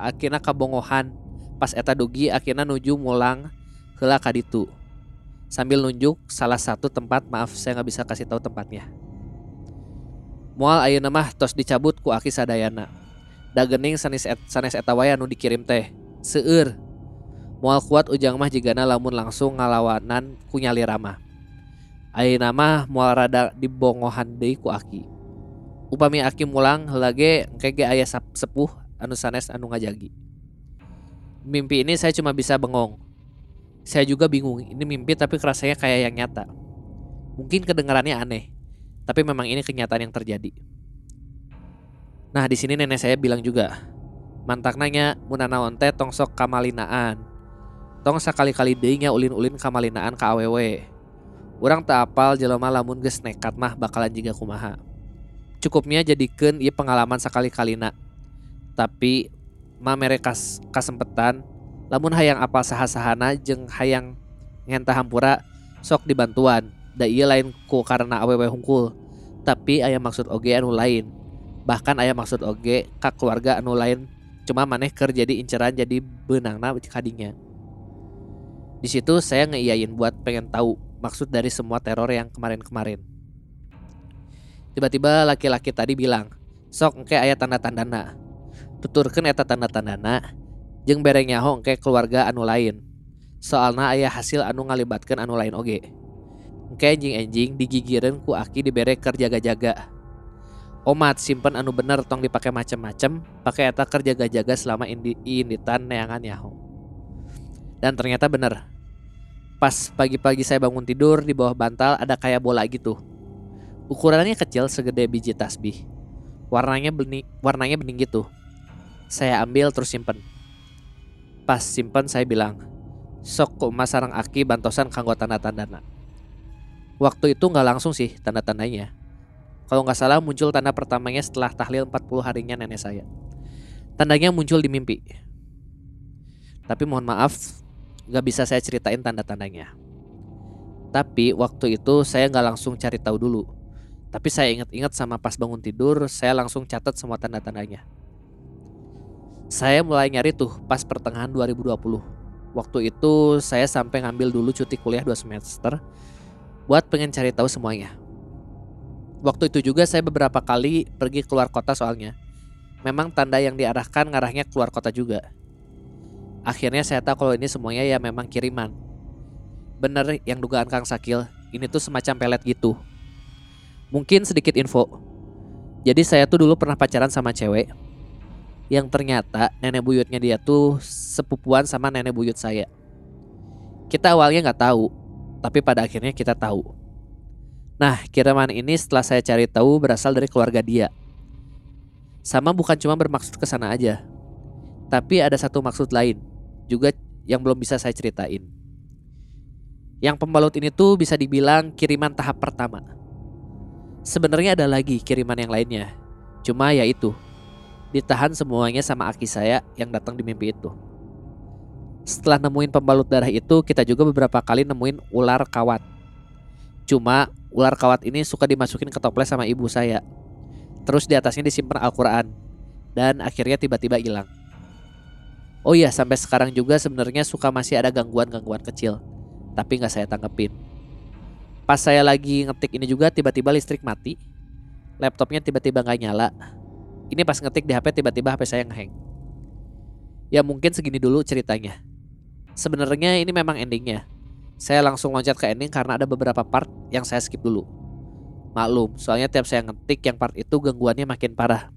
Akhirnya kabongohan pas eta dugi akhirnya nuju mulang heula ka ditu. Sambil nunjuk salah satu tempat, maaf saya nggak bisa kasih tahu tempatnya. Mual ayeuna mah tos dicabut ku aki sadayana. Dagening sanes sanes eta wae anu dikirim teh. Seueur Mual kuat ujang mah jigana lamun langsung ngalawanan ku nyali ramah. Ayeuna mah mual rada dibongohan deui ku aki. Upami aki mulang lagi kege ayah sepuh anu sanes anu ngajagi. Mimpi ini saya cuma bisa bengong. Saya juga bingung, ini mimpi tapi kerasanya kayak yang nyata. Mungkin kedengarannya aneh, tapi memang ini kenyataan yang terjadi. Nah di sini nenek saya bilang juga, mantak nanya munanaon teh tongsok kamalinaan tong sekali-kali deinya ulin-ulin kamalinaan ke awewe Orang tak apal jelema lamun geus nekat mah bakalan jiga kumaha. Cukupnya jadikan ieu pengalaman sakali-kalina. Tapi mah mereka kasempetan lamun hayang apal saha-sahana jeung hayang ngentah hampura sok dibantuan. Da ieu lain ku karena awewe hungkul. Tapi aya maksud oge anu lain. Bahkan aya maksud oge ka keluarga anu lain cuma maneh keur jadi inceran jadi benangna kadinya. Di situ saya ngeiyain buat pengen tahu maksud dari semua teror yang kemarin-kemarin. Tiba-tiba laki-laki tadi bilang, sok engke aya tanda-tandana. Tuturkeun eta tanda-tandana, jeung bereng nyaho engke keluarga anu lain. Soalna aya hasil anu ngalibatkeun anu lain oge. Engke enjing-enjing digigireun ku aki dibere keur jaga-jaga. Omat simpen anu bener tong dipake macem-macem, pakai eta keur jaga-jaga selama indi inditan neangan nyaho. Dan ternyata bener. Pas pagi-pagi saya bangun tidur di bawah bantal ada kayak bola gitu. Ukurannya kecil segede biji tasbih. Warnanya bening, warnanya bening gitu. Saya ambil terus simpen. Pas simpen saya bilang, sok ku emas sarang aki bantosan kanggo tanda-tandana. Waktu itu nggak langsung sih tanda-tandanya. Kalau nggak salah muncul tanda pertamanya setelah tahlil 40 harinya nenek saya. Tandanya muncul di mimpi. Tapi mohon maaf, nggak bisa saya ceritain tanda-tandanya. Tapi waktu itu saya nggak langsung cari tahu dulu. Tapi saya ingat-ingat sama pas bangun tidur, saya langsung catat semua tanda-tandanya. Saya mulai nyari tuh pas pertengahan 2020. Waktu itu saya sampai ngambil dulu cuti kuliah 2 semester buat pengen cari tahu semuanya. Waktu itu juga saya beberapa kali pergi keluar kota soalnya. Memang tanda yang diarahkan ngarahnya keluar kota juga. Akhirnya saya tahu kalau ini semuanya ya memang kiriman. Bener yang dugaan Kang Sakil, ini tuh semacam pelet gitu. Mungkin sedikit info. Jadi saya tuh dulu pernah pacaran sama cewek yang ternyata nenek buyutnya dia tuh sepupuan sama nenek buyut saya. Kita awalnya nggak tahu, tapi pada akhirnya kita tahu. Nah, kiriman ini setelah saya cari tahu berasal dari keluarga dia. Sama bukan cuma bermaksud ke sana aja. Tapi ada satu maksud lain juga yang belum bisa saya ceritain. Yang pembalut ini tuh bisa dibilang kiriman tahap pertama. Sebenarnya ada lagi kiriman yang lainnya. Cuma ya itu, ditahan semuanya sama aki saya yang datang di mimpi itu. Setelah nemuin pembalut darah itu, kita juga beberapa kali nemuin ular kawat. Cuma ular kawat ini suka dimasukin ke toples sama ibu saya. Terus di atasnya disimpan Al-Quran. Dan akhirnya tiba-tiba hilang. Oh iya, sampai sekarang juga sebenarnya suka masih ada gangguan-gangguan kecil. Tapi nggak saya tanggepin. Pas saya lagi ngetik ini juga tiba-tiba listrik mati. Laptopnya tiba-tiba nggak nyala. Ini pas ngetik di HP tiba-tiba HP saya ngeheng. Ya mungkin segini dulu ceritanya. Sebenarnya ini memang endingnya. Saya langsung loncat ke ending karena ada beberapa part yang saya skip dulu. Maklum, soalnya tiap saya ngetik yang part itu gangguannya makin parah.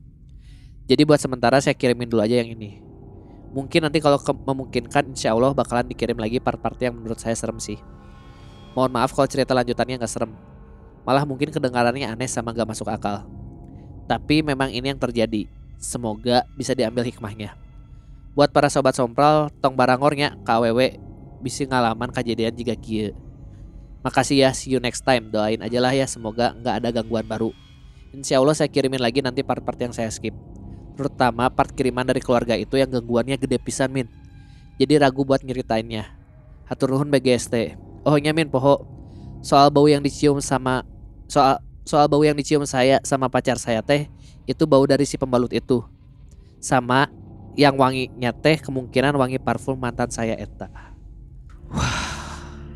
Jadi buat sementara saya kirimin dulu aja yang ini. Mungkin nanti kalau memungkinkan insya Allah bakalan dikirim lagi part-part yang menurut saya serem sih. Mohon maaf kalau cerita lanjutannya nggak serem. Malah mungkin kedengarannya aneh sama gak masuk akal. Tapi memang ini yang terjadi. Semoga bisa diambil hikmahnya. Buat para sobat sompral, tong barangornya KWW bisa ngalaman kejadian jika kia. Makasih ya, see you next time. Doain aja lah ya, semoga nggak ada gangguan baru. Insya Allah saya kirimin lagi nanti part-part yang saya skip. Terutama part kiriman dari keluarga itu yang gangguannya gede pisan min. Jadi ragu buat nyeritainnya. Hatur nuhun BGST. Oh min poho. Soal bau yang dicium sama soal soal bau yang dicium saya sama pacar saya teh itu bau dari si pembalut itu. Sama yang wanginya teh kemungkinan wangi parfum mantan saya eta.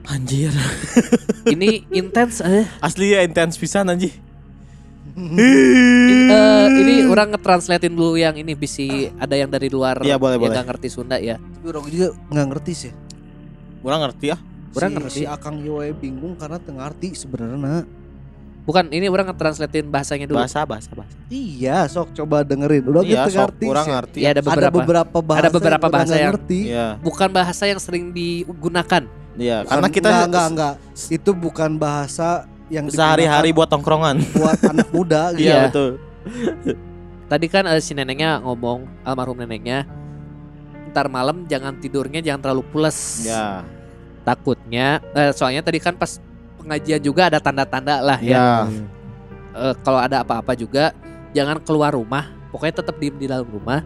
Anjir. Ini *laughs* intens eh. Asli ya intens pisan anjir. Eh, ini orang ngetranslatein dulu yang ini bisi ada yang dari luar Iya, boleh, yang boleh. nggak ngerti Sunda ya. Tapi orang juga nggak ngerti sih. Kurang ngerti ya. Orang si, ngerti. Si Akang Yowe bingung karena tengah arti sebenarnya. Bukan ini orang ngetranslatein bahasanya dulu. Bahasa bahasa bahasa. Iya, sok coba dengerin. Udah Iya, gitu sok ngerti. kurang sih. ngerti. Ya ada beberapa. Ada beberapa bahasa. Ada beberapa yang orang bahasa yang- ngerti. Iya. Bukan bahasa yang sering digunakan. Iya, karena kita enggak, enggak, enggak. Itu bukan bahasa yang sehari-hari buat tongkrongan. *laughs* buat anak muda gitu. Iya. Iya, betul. *laughs* Tadi kan eh, si neneknya ngomong almarhum neneknya ntar malam jangan tidurnya jangan terlalu pules. Ya. Takutnya eh, soalnya tadi kan pas pengajian juga ada tanda-tanda lah ya. Ya. Eh, kalau ada apa-apa juga jangan keluar rumah. Pokoknya tetap diem di dalam rumah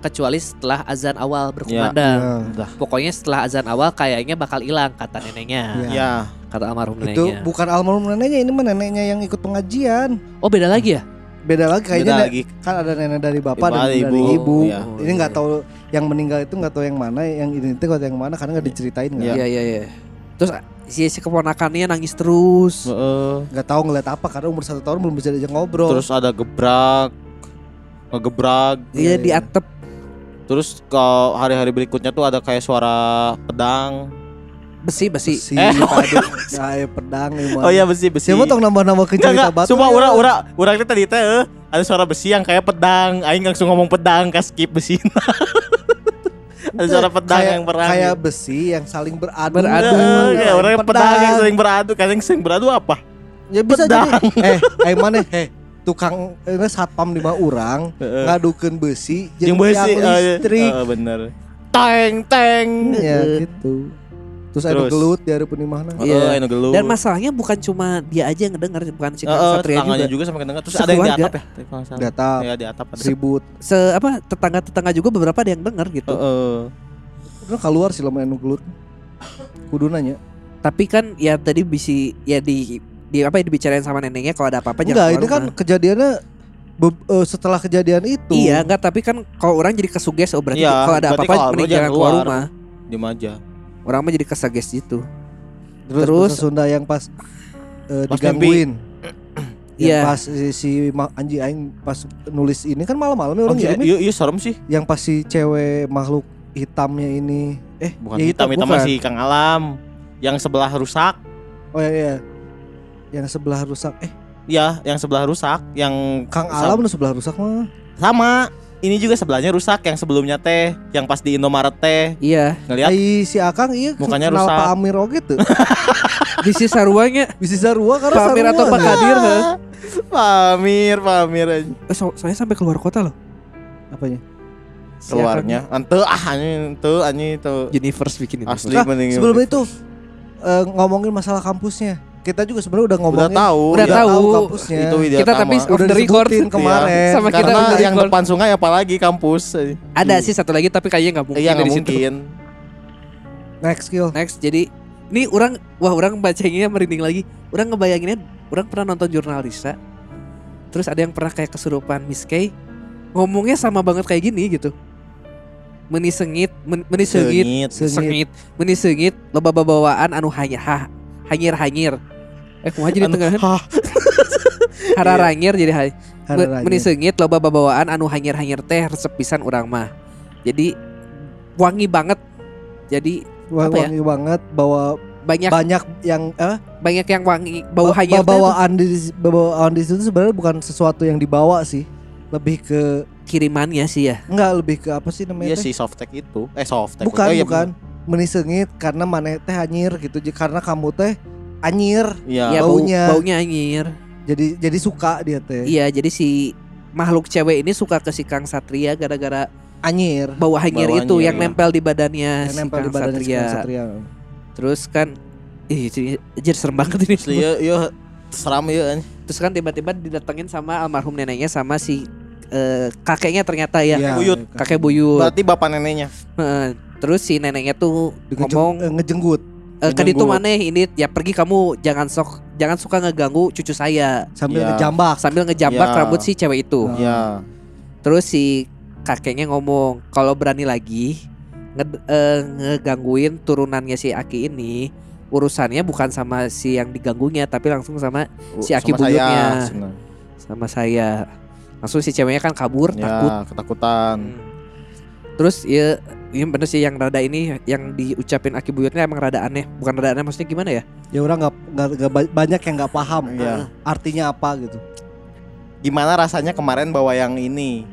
kecuali setelah azan awal berkumandang. Ya. Udah. Pokoknya setelah azan awal kayaknya bakal hilang kata neneknya, Ya. Ya. kata almarhum Itu neneknya. bukan almarhum neneknya, ini mah neneknya yang ikut pengajian. Oh beda lagi ya? Beda lagi kayaknya Beda lagi. kan ada nenek dari bapak Ibu, dan dari ibu. ibu. Iya. Ini nggak tahu yang meninggal itu nggak tahu yang mana, yang ini itu nggak tahu yang mana karena nggak diceritain. Iya. Iya iya. Terus si, si keponakannya nangis terus. Heeh. Nggak tahu ngeliat apa karena umur satu tahun belum bisa diajak ngobrol. Terus ada gebrak, ngegebrak. Iya Iya, di iya. atap. Terus ke hari-hari berikutnya tuh ada kayak suara pedang. Besi besi. besi, Eh, oh padu, ya, pedang, ya, Oh iya besi besi. Siapa tau nambah-nambah ke Enggak cerita batu? Sumpah ya? ura ura ura kita tadi teh eh, ada suara besi yang kayak pedang. Aing langsung ngomong pedang ke skip besi. *laughs* ada suara pedang kayak, yang perang. kayak besi yang saling beradu. Beradu. Kayak orang yang pedang yang Pedang. sering beradu, kadang sering beradu apa? Ya bisa Pedang. jadi. Eh, eh mana? Eh, tukang ini satpam lima orang *laughs* Heeh. ngadukeun besi Yang jeung besi tiang eh, listrik. eh, bener. Teng teng. ya gitu. Terus, ada Terus. gelut di hari penimahna. Iya. Anu gelut. Dan masalahnya bukan cuma dia aja yang ngedenger, bukan si Kang Heeh, Satria juga. juga sampai kedengar. Terus ada yang di Sekeluarga. atap ya? Salah. Data Ya di atap ada. ribut. Se apa tetangga-tetangga juga beberapa ada yang denger gitu. Heeh. Udah keluar sih lama anu gelut. Kudu nanya. Tapi kan ya tadi bisi ya di di apa ya dibicarain sama neneknya kalau ada apa-apa Enggak, jangan ini keluar kan rumah. kejadiannya be- eh, setelah kejadian itu. Iya, enggak tapi kan kalau orang jadi kesuges oh berarti Iya, kalau ada apa-apa mending jangan keluar rumah. Diem aja. Orang mah jadi kesuges gitu. Terus, Terus- Sunda yang pas eh, Pas digangguin. *clears throat* Yang Iya. pas si, si Ma- Anji Aing pas nulis ini kan malam-malam ya orang Oke, ngirim ya. iya iya serem sih. yang pas si cewek makhluk hitamnya ini eh Bukan ya hitam, hitam bukan. masih Kang Alam. Yang sebelah rusak. oh iya, iya yang sebelah rusak eh Ya, yang sebelah rusak, yang Kang Sam- Alam nu sebelah rusak mah sama. Ini juga sebelahnya rusak yang sebelumnya teh, yang pas di Indomaret teh Iya, ngeliat Ai si Akang iya Mukanya rusak. Pak Amir oge tuh *laughs* di si Sarwanya bisa Sarua karena Pak Amir atau Pak. Kadir heh. Pak Amir, Pak Amir aja. Eh, so- soalnya sampai keluar kota loh. apanya Si keluarnya. Ante ah anjing ente anjing itu Universe bikin ini. asli Nah, sebelum itu eh, ngomongin masalah kampusnya kita juga sebenarnya udah udah ngomongin tahu Udah ya, tahu. kampusnya itu Widya Kita tapi Tama. off udah the record. *laughs* kemarin Iya. Sama kita karena udah yang record. depan sungai apalagi kampus Ada sih satu lagi tapi kayaknya nggak mungkin iya nggak dari situ. mungkin next skill Next, jadi ini orang wah orang bacanya merinding lagi. Orang ngebayanginnya orang pernah nonton jurnalisa. Terus ada yang pernah kayak kesurupan Miss Kay ngomongnya sama banget kayak gini gitu. Meni sengit, men- meni sengit, Sengit. Sengit. sengit, meni sengit, loba bawaan anu hanya ha, hanyir hanyir. Eh kumaha jadi Anu, tengah hah. *laughs* hararangir jadi hai. Ada Me- Meni sengit loba babawaan anu hanyir-hanyir teh resep pisan urang mah. Jadi wangi banget. Jadi ya? wangi banget bawa banyak banyak yang eh banyak yang wangi bau ba- hanyir bawaan di bawaan di situ sebenarnya bukan sesuatu yang dibawa sih lebih ke kirimannya sih ya. enggak lebih ke apa sih namanya Iya si softtek itu. Eh softtek. bukan Oh, iya, bukan menisengit karena maneh teh anyir gitu Jadi karena kamu teh anyir Iya. ya bau, baunya. baunya hanyir. jadi jadi suka dia teh Iya, jadi si makhluk cewek ini suka ke si Kang Satria gara-gara anyir bau hanyir Bau itu hanyir, yang iya. nempel di badannya yang si nempel Kang di badan Satria. Satria. Terus kan ih jadi serem banget ini. Asli ya, ya seram ya. Terus kan tiba-tiba didatengin sama almarhum neneknya sama si eh, kakeknya ternyata ya. Iya, buyut. Kakek buyut. Berarti bapak neneknya. Heeh. Terus si neneknya tuh Ngejeng- ngomong ngejenggut e, kan itu maneh ini ya pergi kamu jangan sok jangan suka ngeganggu cucu saya sambil Iya. ngejambak sambil ngejambak Ya. rambut si cewek itu. Oh. Iya. Terus si kakeknya ngomong kalau berani lagi nge- eh, ngegangguin turunannya si Aki ini urusannya bukan sama si yang diganggunya tapi langsung sama Si Aki Sama saya, buyutnya. sebenarnya. sama saya. Langsung si ceweknya kan kabur Ya, takut. ketakutan. Hmm. Terus ya ini bener sih yang rada ini yang diucapin Aki buyutnya emang rada aneh. Bukan rada aneh maksudnya gimana ya? ya orang nggak nggak nggak ba- banyak yang nggak paham Iya. artinya apa gitu Gimana rasanya kemarin bawa yang ini?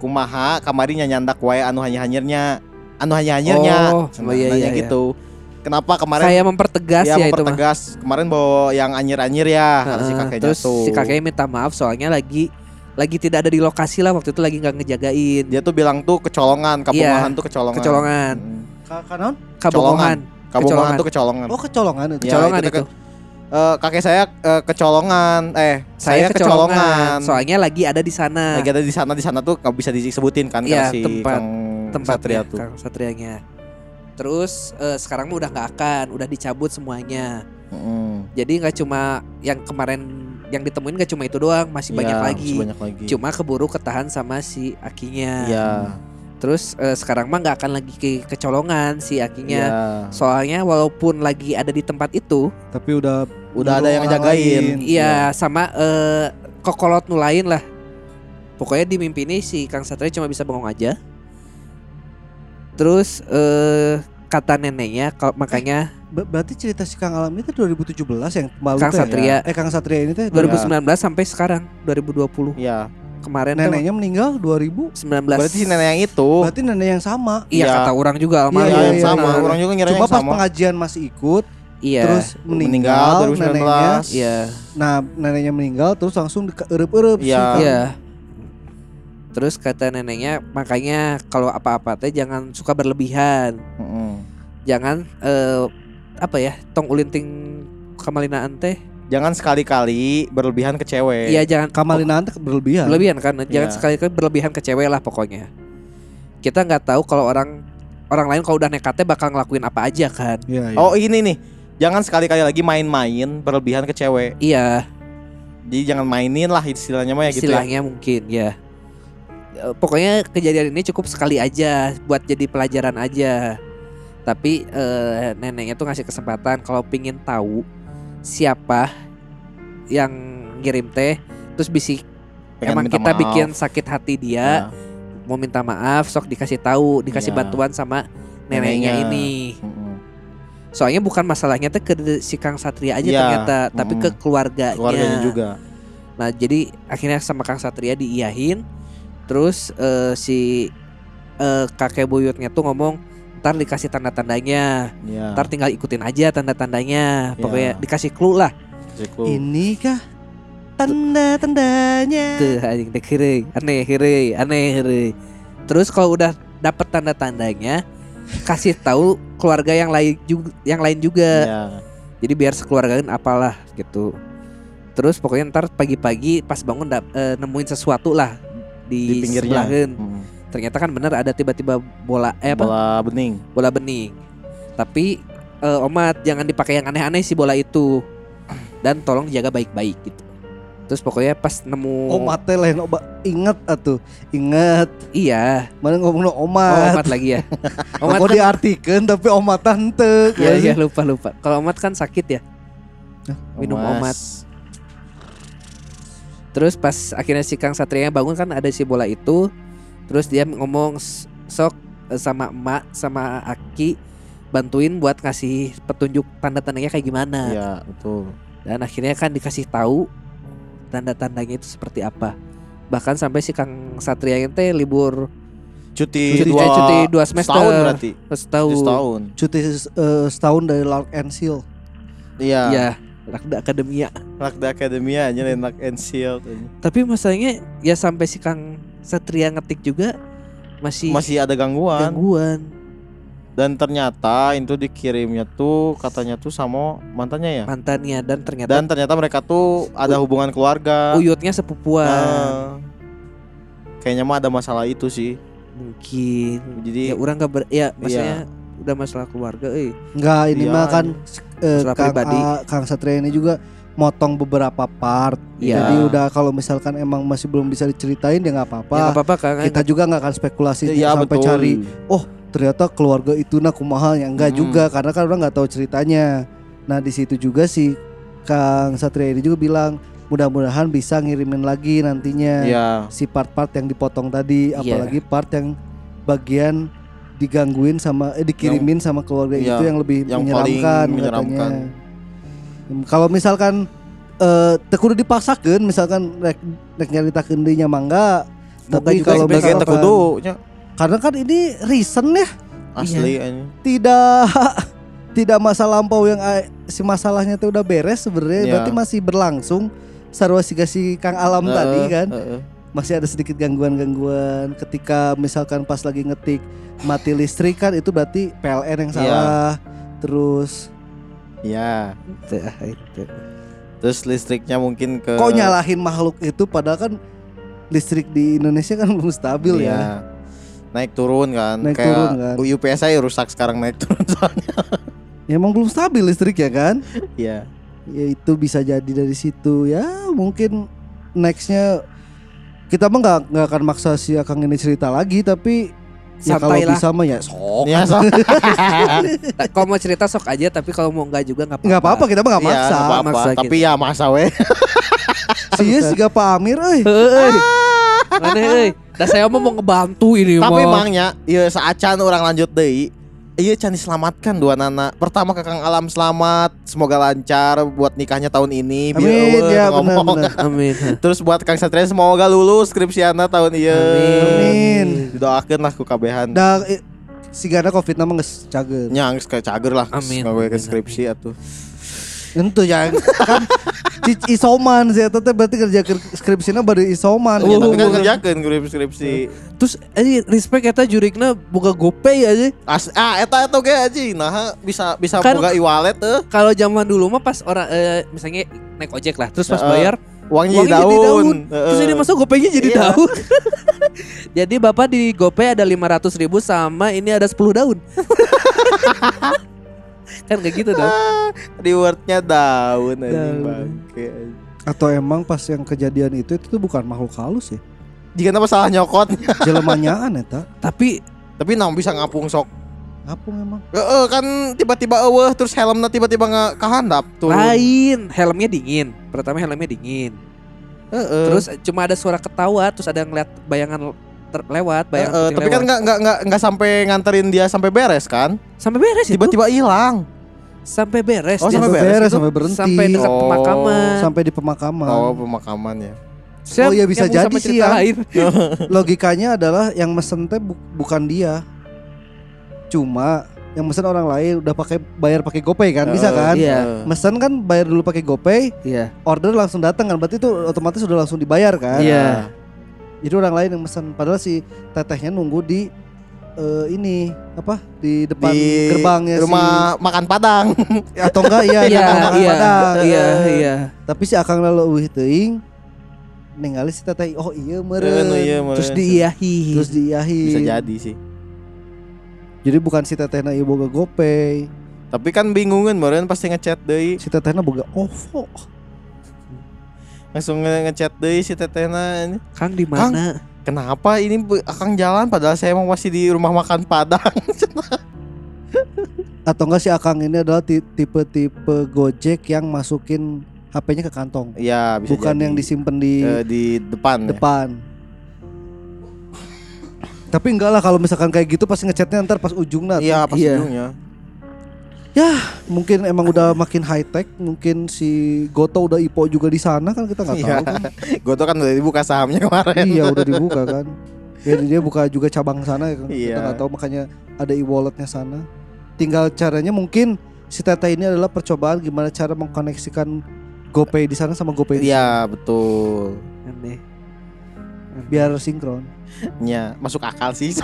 Kumaha kamarinya nyandak wae anu hanya-hanyirnya. Anu hanya-hanyirnya. Oh, Cenah, oh iya, nanya iya, iya. gitu. Kenapa kemarin Saya mempertegas ya, ya, itu mah. mempertegas kemarin bawa yang anyir-anyir ya kata si kakeknya Terus tuh. si kakeknya minta maaf soalnya lagi lagi tidak ada di lokasi lah waktu itu lagi nggak ngejagain Dia tuh bilang tuh kecolongan, kabungahan tuh kecolongan. Iya. kecolongan Hmm. Ka- kanon Kabungahan Kecolongan. tuh kecolongan. oh kecolongan itu Ya, kecolongan itu itu, kan- Eh, kakek saya eh, kecolongan. Eh, saya, kecolongan. Soalnya lagi ada di sana. lagi ada di sana di sana tuh nggak bisa disebutin kan Iya, kalau si tempat- Kang tempatnya Satria tuh. Kang Satrianya. Terus eh, sekarang mah udah nggak akan, udah dicabut semuanya. Mm-mm. Jadi nggak cuma yang kemarin yang ditemuin nggak cuma itu doang, masih banyak Iya, lagi. masih banyak lagi. Cuma keburu ketahan sama si akinya. Iya. Terus eh, sekarang mah nggak akan lagi ke kecolongan si akinya. Iya. Soalnya walaupun lagi ada di tempat itu, Tapi udah Udah ada yang jagain. iya sama eh, kokolot nu lain lah. Pokoknya di mimpi ini si Kang Satria cuma bisa bengong aja. Terus eh kata neneknya kalau makanya berarti cerita si Kang Alam itu 2017 yang malu Kang ya? Satria. Eh Kang Satria ini teh 2019 sampai sekarang 2020 Iya. kemarin tuh neneknya meninggal 2000. 19 Berarti si nenek yang itu. Berarti nenek yang sama. Iya Iya. kata orang juga almarhum Iya, Iya, yang iya, sama. benar. Orang juga ngira Cuma yang pas sama. pengajian masih ikut, Iya terus meninggal, Meninggal neneknya. 2019. Iya Nah, neneknya meninggal terus langsung dieurup-eurup si Iya. Iya Terus kata neneknya makanya kalau apa-apa teh jangan suka berlebihan Mm-mm. Jangan eh, apa ya tong ulinting kamalinaan teh Jangan sekali-kali berlebihan ke cewek. Iya jangan Kamalinaan teh berlebihan. berlebihan kan jangan Iya. sekali-kali berlebihan ke cewek lah pokoknya kita nggak tahu kalau orang orang lain kalau udah nekatnya bakal ngelakuin apa aja kan Iya, iya. Oh ini nih. Jangan sekali-kali lagi main-main berlebihan ke cewek. iya Jadi jangan mainin lah istilahnya mah ya gitu ya. istilahnya mungkin ya pokoknya kejadian ini cukup sekali aja buat jadi pelajaran aja tapi eh, neneknya tuh ngasih kesempatan kalau pingin tahu siapa yang ngirim teh terus bisik Pengen emang kita maaf. bikin sakit hati dia Ya. mau minta maaf sok dikasih tahu dikasih Iya. bantuan sama neneknya Neneknya. ini soalnya bukan masalahnya tuh ke si Kang Satria aja Iya. ternyata tapi ke keluarganya Keluarganya juga. Nah jadi akhirnya sama Kang Satria diiyahin Terus eh, si eh, kakek buyutnya tuh ngomong Ntar dikasih tanda-tandanya Iya. Ntar tinggal ikutin aja tanda-tandanya Pokoknya Ya. dikasih clue lah Siku. Ini kah tanda-tandanya? Tuh anjing deh kiri Aneh kiri Aneh kiri Terus kalau udah dapet tanda-tandanya Kasih tahu keluarga yang lain juga, yang lain juga. Iya. Jadi biar sekeluargaan apalah gitu. Terus pokoknya ntar pagi-pagi pas bangun dap- eh, nemuin sesuatu lah Di di, pinggirnya. sebelahan. Ternyata kan bener ada tiba-tiba bola eh apa? Bola bening. bola bening. Tapi eh, Omat jangan dipakai yang aneh-aneh sih bola itu. Dan tolong jaga baik-baik gitu. Terus pokoknya pas nemu Oh mate lain oba inget atuh inget iya, mana ngomong oh, omat Omat lagi ya. *laughs* Omat Omat kan, diartikan tapi omatan teu ya, ya lupa lupa. Kalau Omat kan sakit ya. Minum Omas. omat. Terus pas akhirnya si Kang Satria bangun kan ada si bola itu. Terus dia ngomong "S- sok sama emak sama Aki bantuin buat ngasih petunjuk tanda-tandanya kayak gimana. Iya, betul. Dan akhirnya kan dikasih tahu tanda-tandanya itu seperti apa. Bahkan sampai si Kang Satria teh libur Cuti, Cuti- dua, eh, cuti dua semester. Setahun berarti. setahun. Setahun. cuti eh, setahun dari Lark and Seal Iya. Ya, Rakda Akademia. Rakda Academia aja enak and shield. Tapi masalahnya ya sampai si Kang Satria ngetik juga masih, Masih ada gangguan. gangguan. Dan ternyata itu dikirimnya tuh katanya tuh sama mantannya ya. mantannya dan ternyata Dan ternyata mereka tuh ada hubungan keluarga. uyutnya sepupuan Ah. kayaknya mah ada masalah itu sih. mungkin Jadi ya orang gak ber ya maksudnya udah masalah keluarga eh Enggak ini Iya, mah kan eh, Kang, pribadi. A- Kang Satria ini juga motong beberapa part Iya. jadi udah kalau misalkan emang masih belum bisa diceritain ya nggak apa-apa ya apa-apa kan kita juga nggak akan spekulasi Iya sampai betul. cari ternyata keluarga itu nah kumaha ya enggak Hmm. juga karena kan orang nggak tahu ceritanya nah di situ juga sih Kang Satria ini juga bilang mudah-mudahan bisa ngirimin lagi nantinya Iya. si part-part yang dipotong tadi Iya. apalagi part yang bagian digangguin sama eh dikirimin sama keluarga Iya, itu yang lebih yang paling menyeramkan, menyeramkan. katanya. Kalau misalkan eh teu kudu dipaksakeun misalkan rek rek nyaritakeun deui nya mangga tapi juga kalau misalkan tekudu nya karena kan ini recent ya asli anjing. tidak *laughs* tidak masa lampau yang eh, si masalahnya tuh udah beres sebenarnya Iya. berarti masih berlangsung sarwa si si Kang Alam tadi Heeh, kan heeh. masih ada sedikit gangguan-gangguan ketika misalkan pas lagi ngetik mati listrik kan itu berarti PLN yang Iya. salah terus Ya. Teu, ah, itu. Terus listriknya mungkin ke Kok nyalahin makhluk itu padahal kan listrik di Indonesia kan belum stabil ya. Iya. Naik turun kan. Naik Kayak turun kan. UPS saya rusak sekarang naik turun *laughs* soalnya. Ya emang belum stabil listrik ya kan? Iya. Ya itu bisa jadi dari situ ya mungkin nextnya kita mah nggak nggak akan maksa si Akang ini cerita lagi tapi ya kalau Santai lah. bisa mah ya sok Iya, so- *laughs* Nah, Kalau mau cerita sok aja tapi kalau mau enggak juga enggak apa-apa. nggak apa-apa kita mah nggak Iya, maksa nggak apa-apa. Maksa Tapi gitu. ya masa weh. sih *laughs* ya si Pak Amir euy Heuh. Mana euy? Dah saya mah mau ngebantu ini Tapi mah. emangnya ya saacan orang lanjut deui. Iya can diselamatkan dua nana. Pertama ke Kang Alam selamat, semoga lancar buat nikahnya tahun ini. biar Amin eueuh ya ngomong. benar-benar *laughs* Amin. Terus buat Kang Satria semoga lulus skripsiana tahun ieu. Amin. Didoakeun lah ku kabehan. dah eh, si Gana covid nama geus cager Nyang ke cager lah. Amin. Ke skripsi atuh. Tentu ya kan isoman sih eta teh berarti kerja ker- skripsina baru isoman Ya, tapi kan Oh. ngerjakeun skripsi. Terus eh respect eta jurikna buka GoPay aja. As, ah eta eta ge aji. Nah, bisa bisa Kan- boga e-wallet teh. Kalau zaman dulu mah pas orang eh, misalnya naik ojek lah, terus pas Heeh. bayar Uangnya, uangnya jadi jadi daun. daun. Heeh. Terus ini masuk GoPay-nya jadi Iya. daun. *laughs* jadi Bapak di GoPay ada 500 ribu sama ini ada 10 daun. *laughs* kan kayak gitu dong. *laughs* Rewardnya daun anjing Daun. bangke. anjing. atau emang pas yang kejadian itu itu tuh bukan makhluk halus ya Jika nama salah nyokot, *laughs* jelemanyaan eta Tapi tapi nang bisa ngapung sok. apa emang Heeh, kan tiba-tiba eueuh terus helmnya tiba-tiba nggak kehandap tuh. lain, helmnya dingin. Pertama helmnya dingin. Heeh. Terus cuma ada suara ketawa, terus ada ngeliat bayangan lewat, bayangan kucing tapi kan lewat. nggak nggak nggak nggak sampai nganterin dia sampai beres kan? sampai beres. Tiba-tiba hilang. Sampai beres. Oh, sampai beres gitu? sampai berhenti sampai dekat Oh. pemakaman. sampai di pemakaman Oh, pemakaman ya. Saya Oh, iya, bisa jadi sih ya. lain. *laughs* logikanya adalah yang mesen teh bu- bukan dia cuma yang mesen orang lain udah pakai bayar pakai GoPay kan bisa kan Iya. heeh. mesen kan bayar dulu pakai GoPay Iya. order langsung datang kan berarti itu otomatis sudah langsung dibayar kan Iya. jadi orang lain yang mesen padahal si tetehnya nunggu di eh, ini apa di depan Di gerbangnya rumah makan Padang. si *laughs* atau enggak iya di Iya, rumah iya, Padang. iya, iya. tapi si akang lalu eueuh teuing ningali si teteh oh iya meureun Heeh, iya, Terus diiyahi. terus diiyahi bisa jadi sih. jadi bukan si tetehna ieu boga GoPay Tapi kan bingungan meureun pasti ngechat deui. si tetehna boga OVO Langsung nge- ngechat deui si tetehna ini. Kang di mana? Kenapa ini akang jalan padahal saya emang masih di rumah makan Padang. *laughs* atau enggak si akang ini adalah ti- tipe-tipe Gojek yang masukin HP-nya ke kantong Iya, bisa bukan jadi. yang disimpan di Eh, di depan. ya. depan tapi enggak lah kalau misalkan kayak gitu pasti ngechatnya ntar pas ujungnya Iya, pas Iya. ujungnya. Mungkin emang udah makin high tech mungkin si Goto udah IPO juga di sana kan kita nggak Iya. tahu kan Gue tuh kan udah dibuka sahamnya kemarin. iya udah dibuka kan ya dia buka juga cabang sana ya kan kita Iya. nggak tahu makanya ada e-walletnya sana tinggal caranya mungkin si Tata ini adalah percobaan gimana cara mengkoneksikan GoPay di sana sama GoPay di sini Iya, betul. Aneh. Biar sinkron Nya, masuk akal sih. *laughs*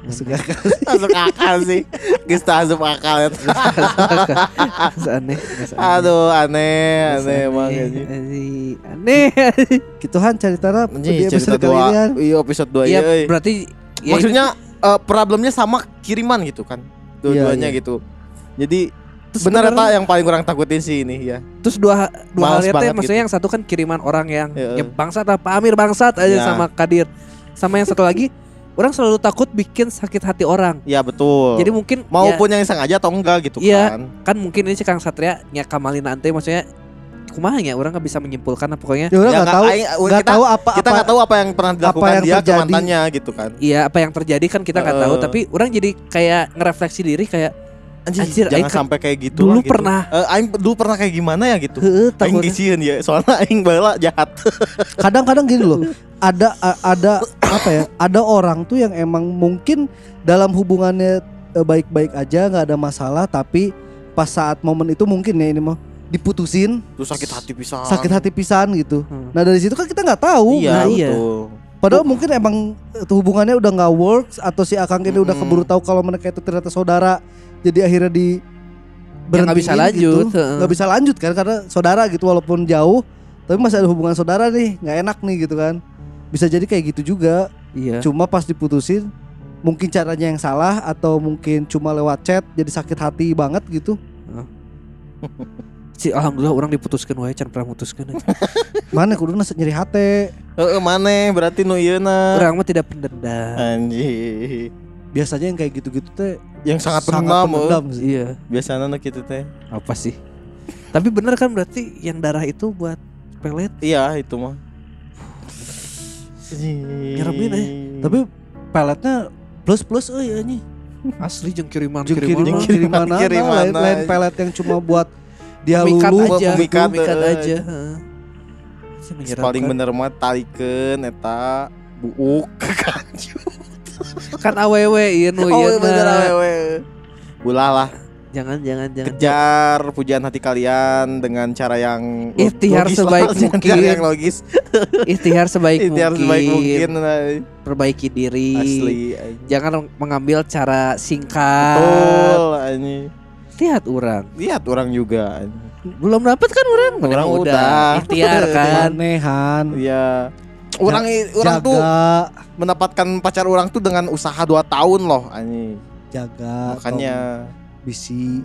Masuk akal. masuk akal sih. Geus teu asup akal. Masa aneh. Aduh, aneh, aneh emang aneh, anjing. aneh, Aneh. Gituhan cerita rap Anjing, di episode dua. kan. Iya, episode 2 Iya, iya. berarti ya, Maksudnya eh, problemnya sama kiriman gitu kan. Dua-duanya Iya, iya. gitu. Jadi terus benar beneran- eta yang paling kurang takutin sih ini ya. Terus dua dua Males halnya teh banget maksudnya gitu. yang satu kan kiriman orang yang Iya. ya bangsat apa Amir bangsat aja Iya. sama Kadir. Sama yang satu lagi orang selalu takut bikin sakit hati orang. Iya, betul. Jadi mungkin ya, maupun yang sengaja atau enggak gitu Iya. kan. kan mungkin ini si Kang Satria nya kamalin nanti maksudnya kumaha ya orang nggak bisa menyimpulkan apa pokoknya Ya Ya, nggak tahu nggak tahu apa Kita apa nggak tahu apa yang pernah dilakukan yang dia ke mantannya gitu kan. iya apa yang terjadi kan kita nggak tahu Heeh. tapi orang jadi kayak ngerefleksi diri kayak Anjir, Anjir, jangan sampai kayak gitu dulu lah, gitu. pernah. Eh, aing dulu pernah kayak gimana ya gitu. heeh Aing disieun ya, soalnya *laughs* aing bala jahat. *laughs* kadang-kadang gini loh ada ada apa ya ada orang tuh yang emang mungkin dalam hubungannya eh, baik-baik aja nggak ada masalah tapi pas saat momen itu mungkin ya ini mah diputusin Terus sakit hati pisan. sakit hati pisan gitu Hmm. nah dari situ kan kita nggak tahu Iya, Nah, iya. betul. padahal mungkin emang eh, tuh hubungannya udah nggak works atau si akang ini udah Mm-mm. keburu tahu kalau mereka itu ternyata saudara jadi akhirnya di nggak bisa berhentiin lanjut, gitu. bisa lanjut kan karena saudara gitu walaupun jauh tapi masih ada hubungan saudara nih nggak enak nih gitu kan bisa jadi kayak gitu juga Iya. cuma pas diputusin mungkin caranya yang salah atau mungkin cuma lewat chat jadi sakit hati banget gitu *laughs* Si alhamdulillah orang diputuskan wae can pernah mutuskan. *laughs* mana kudu nasa nyeri hati Heeh, maneh berarti nu ieuna. orang mah tidak pendendam. Anjir. Biasanya yang kayak gitu-gitu teh Yang sangat pendendam. oh. pendendam sih. Iya. Biasanya nu kitu teh. Apa sih? Tapi bener kan berarti yang darah itu buat pelet. Iya, itu mah. Nyeremin, eh. tapi peletnya plus plus euy anjing Asli jeung kiriman Jeung kiriman. kiriman, kiriman kiriman kiriman, lain, lain anjing. pelet yang cuma buat dia lulu aja, memikat, memikat eh. aja. paling bener mah talikeun eta buuk *laughs* kan awewe ieu nu Oh, ieu bener awewe. Ulah lah, Jangan jangan jangan. kejar pujian hati kalian dengan cara yang Ikhtiar logis sebaik lah, *laughs* mungkin. Cara yang logis. Ikhtiar sebaik Ikhtiar mungkin. sebaik mungkin. nah. Perbaiki diri. Asli. Jangan mengambil cara singkat. Betul anjing. Lihat orang. Lihat orang juga. Belum dapat kan orang? Orang udah. udah. Ikhtiar *laughs* kan. manehan Iya. Orang i- orang jaga tuh mendapatkan pacar orang tuh dengan usaha 2 tahun loh anjing. jaga Makanya bisi